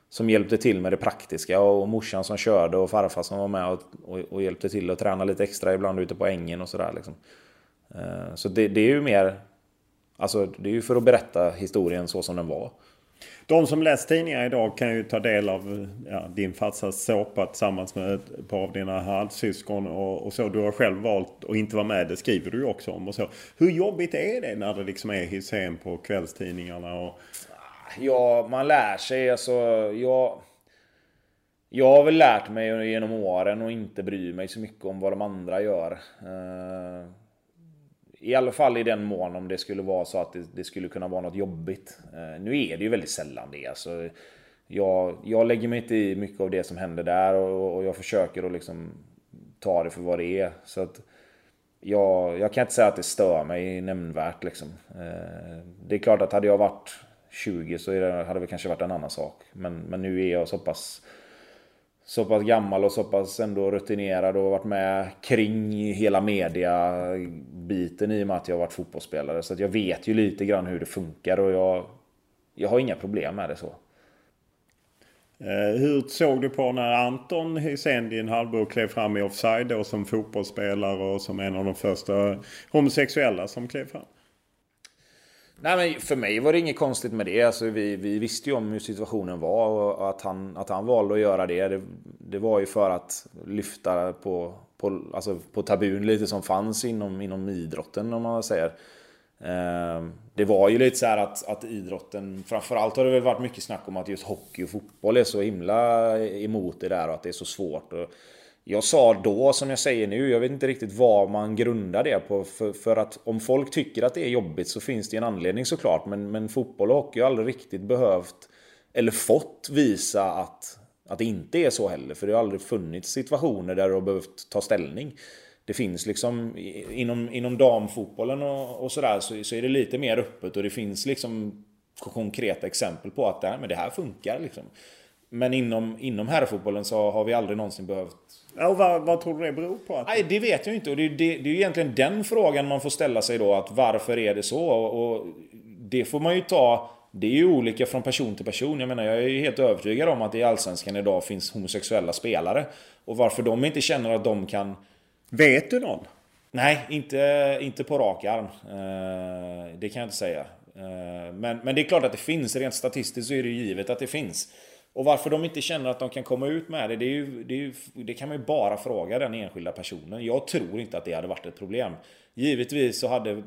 som hjälpte till med det praktiska. Och morsan som körde och farfar som var med och, och, och hjälpte till att träna lite extra ibland ute på ängen och sådär. Liksom. Eh, så det, det, är ju mer... Alltså det är ju för att berätta historien så som den var. De som läst tidningar idag kan ju ta del av ja, din farsas såpa tillsammans med ett par av dina halvsyskon och, och, så. Du har själv valt att inte vara med. Det skriver du ju också om och så. Hur jobbigt är det när det liksom är hysén på kvällstidningarna? Och... Ja, man lär sig. Alltså, jag, jag har väl lärt mig genom åren att inte bry mig så mycket om vad de andra gör. Eh, i alla fall i den mån om det skulle vara så att det, det skulle kunna vara något jobbigt. Eh, nu är det ju väldigt sällan det. Alltså, jag, jag lägger mig inte i mycket av det som händer där och, och jag försöker att liksom ta det för vad det är. Så att jag, jag kan inte säga att det stör mig nämnvärt. Liksom. Eh, det är klart att hade jag varit 20 så hade det kanske varit en annan sak. Men, men nu är jag så pass så pass gammal och så pass ändå rutinerad och varit med kring hela media-biten i och med att jag har varit fotbollsspelare. Så att jag vet ju lite grann hur det funkar och jag, jag har inga problem med det så. Eh, hur såg du på när Anton Hysén, din halvbror, klev fram i offside då som fotbollsspelare och som en av de första homosexuella som klev fram? Nej, men för mig var det inget konstigt med det. Alltså, vi, vi visste ju om hur situationen var och att han, att han valde att göra det, det, det var ju för att lyfta på, på, alltså på tabun lite som fanns inom, inom idrotten om man säger. Eh, det var ju lite så här att, att idrotten, framförallt har det väl varit mycket snack om att just hockey och fotboll är så himla emot det där och att det är så svårt. Och, jag sa då som jag säger nu, jag vet inte riktigt vad man grundar det på. För, för att om folk tycker att det är jobbigt så finns det en anledning såklart. Men, men fotboll och hockey har aldrig riktigt behövt, eller fått visa att, att det inte är så heller. För det har aldrig funnits situationer där du har behövt ta ställning. det finns liksom inom, inom damfotbollen och, och sådär så, så är det lite mer öppet och det finns liksom konkreta exempel på att det men det här funkar. Liksom. Men inom, inom herrfotbollen så har vi aldrig någonsin behövt... Ja, vad, vad tror du det beror på? Att... Nej, det vet jag inte. Och det, det, det är egentligen den frågan man får ställa sig då. Att varför är det så? Och, och det får man ju ta... Det är ju olika från person till person. Jag menar, jag är ju helt övertygad om att det i Allsvenskan idag finns homosexuella spelare. Och varför de inte känner att de kan... Vet du någon? Nej, inte, inte på rak arm. Eh, det kan jag inte säga. Eh, men, men det är klart att det finns. Rent statistiskt så är det givet att det finns. Och varför de inte känner att de kan komma ut med det, det, ju, det, ju, det, kan man ju bara fråga den enskilda personen. Jag tror inte att det hade varit ett problem. Givetvis så hade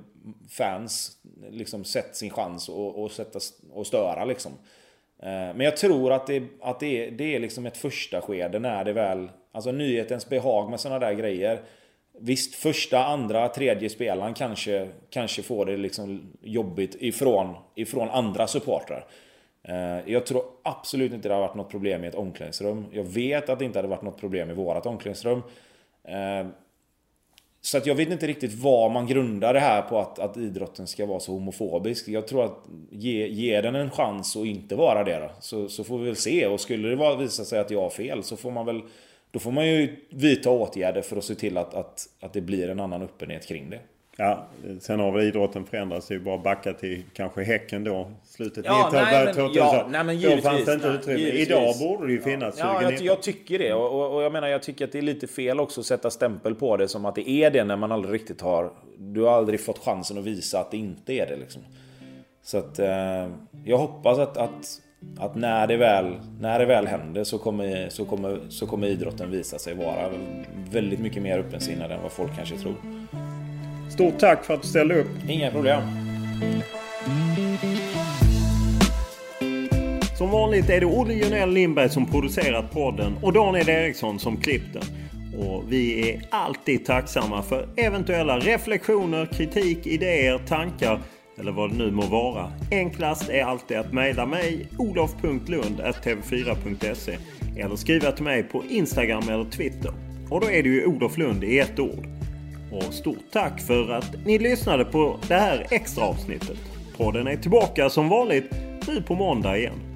fans liksom sett sin chans och, och, sätta, och störa liksom. Eh, men jag tror att det, att det, är, det är liksom ett första skede när det väl... Alltså nyhetens behag med sådana där grejer. Visst, första, andra, tredje spelaren kanske, kanske får det liksom jobbigt ifrån, ifrån andra supportrar. Eh, jag tror absolut inte det har varit något problem i ett omklädningsrum. Jag vet att det inte hade varit något problem i vårat omklädningsrum. Eh, så att jag vet inte riktigt vad man grundar det här på att, att idrotten ska vara så homofobisk. Jag tror att ge, ge den en chans att inte vara det då. Så, så får vi väl se. Och skulle det vara, visa sig att jag har fel så får man väl... Då får man ju vidta åtgärder för att se till att, att, att det blir en annan öppenhet kring det. Ja, sen har väl idrotten förändrats. Det är bara backa till kanske Häcken då. Slutet ja, 90-talet, Ja, nej, men givetvis, då fanns det inte utrymme. Givetvis. Idag borde det ju finnas Ja, jag, jag, tycker det. Och, och, jag menar, jag tycker att det är lite fel också att sätta stämpel på det som att det är det när man aldrig riktigt har... Du har aldrig fått chansen att visa att det inte är det liksom. Så att eh, jag hoppas att, att, att, när, det väl, när det väl händer så kommer, så, kommer, så kommer idrotten visa sig vara väldigt mycket mer öppensinnad än vad folk kanske tror. Stort tack för att du ställde upp. Inga problem. Som vanligt är det Olle Jonell Lindberg som producerat podden och Daniel Eriksson som klippt den. Och vi är alltid tacksamma för eventuella reflektioner, kritik, idéer, tankar eller vad det nu må vara. Enklast är alltid att mejla mig olof.lund.tv4.se eller skriva till mig på Instagram eller Twitter. Och då är det ju Olof Lund i ett ord. Och stort tack för att ni lyssnade på det här extra avsnittet. Podden är tillbaka som vanligt nu på måndag igen.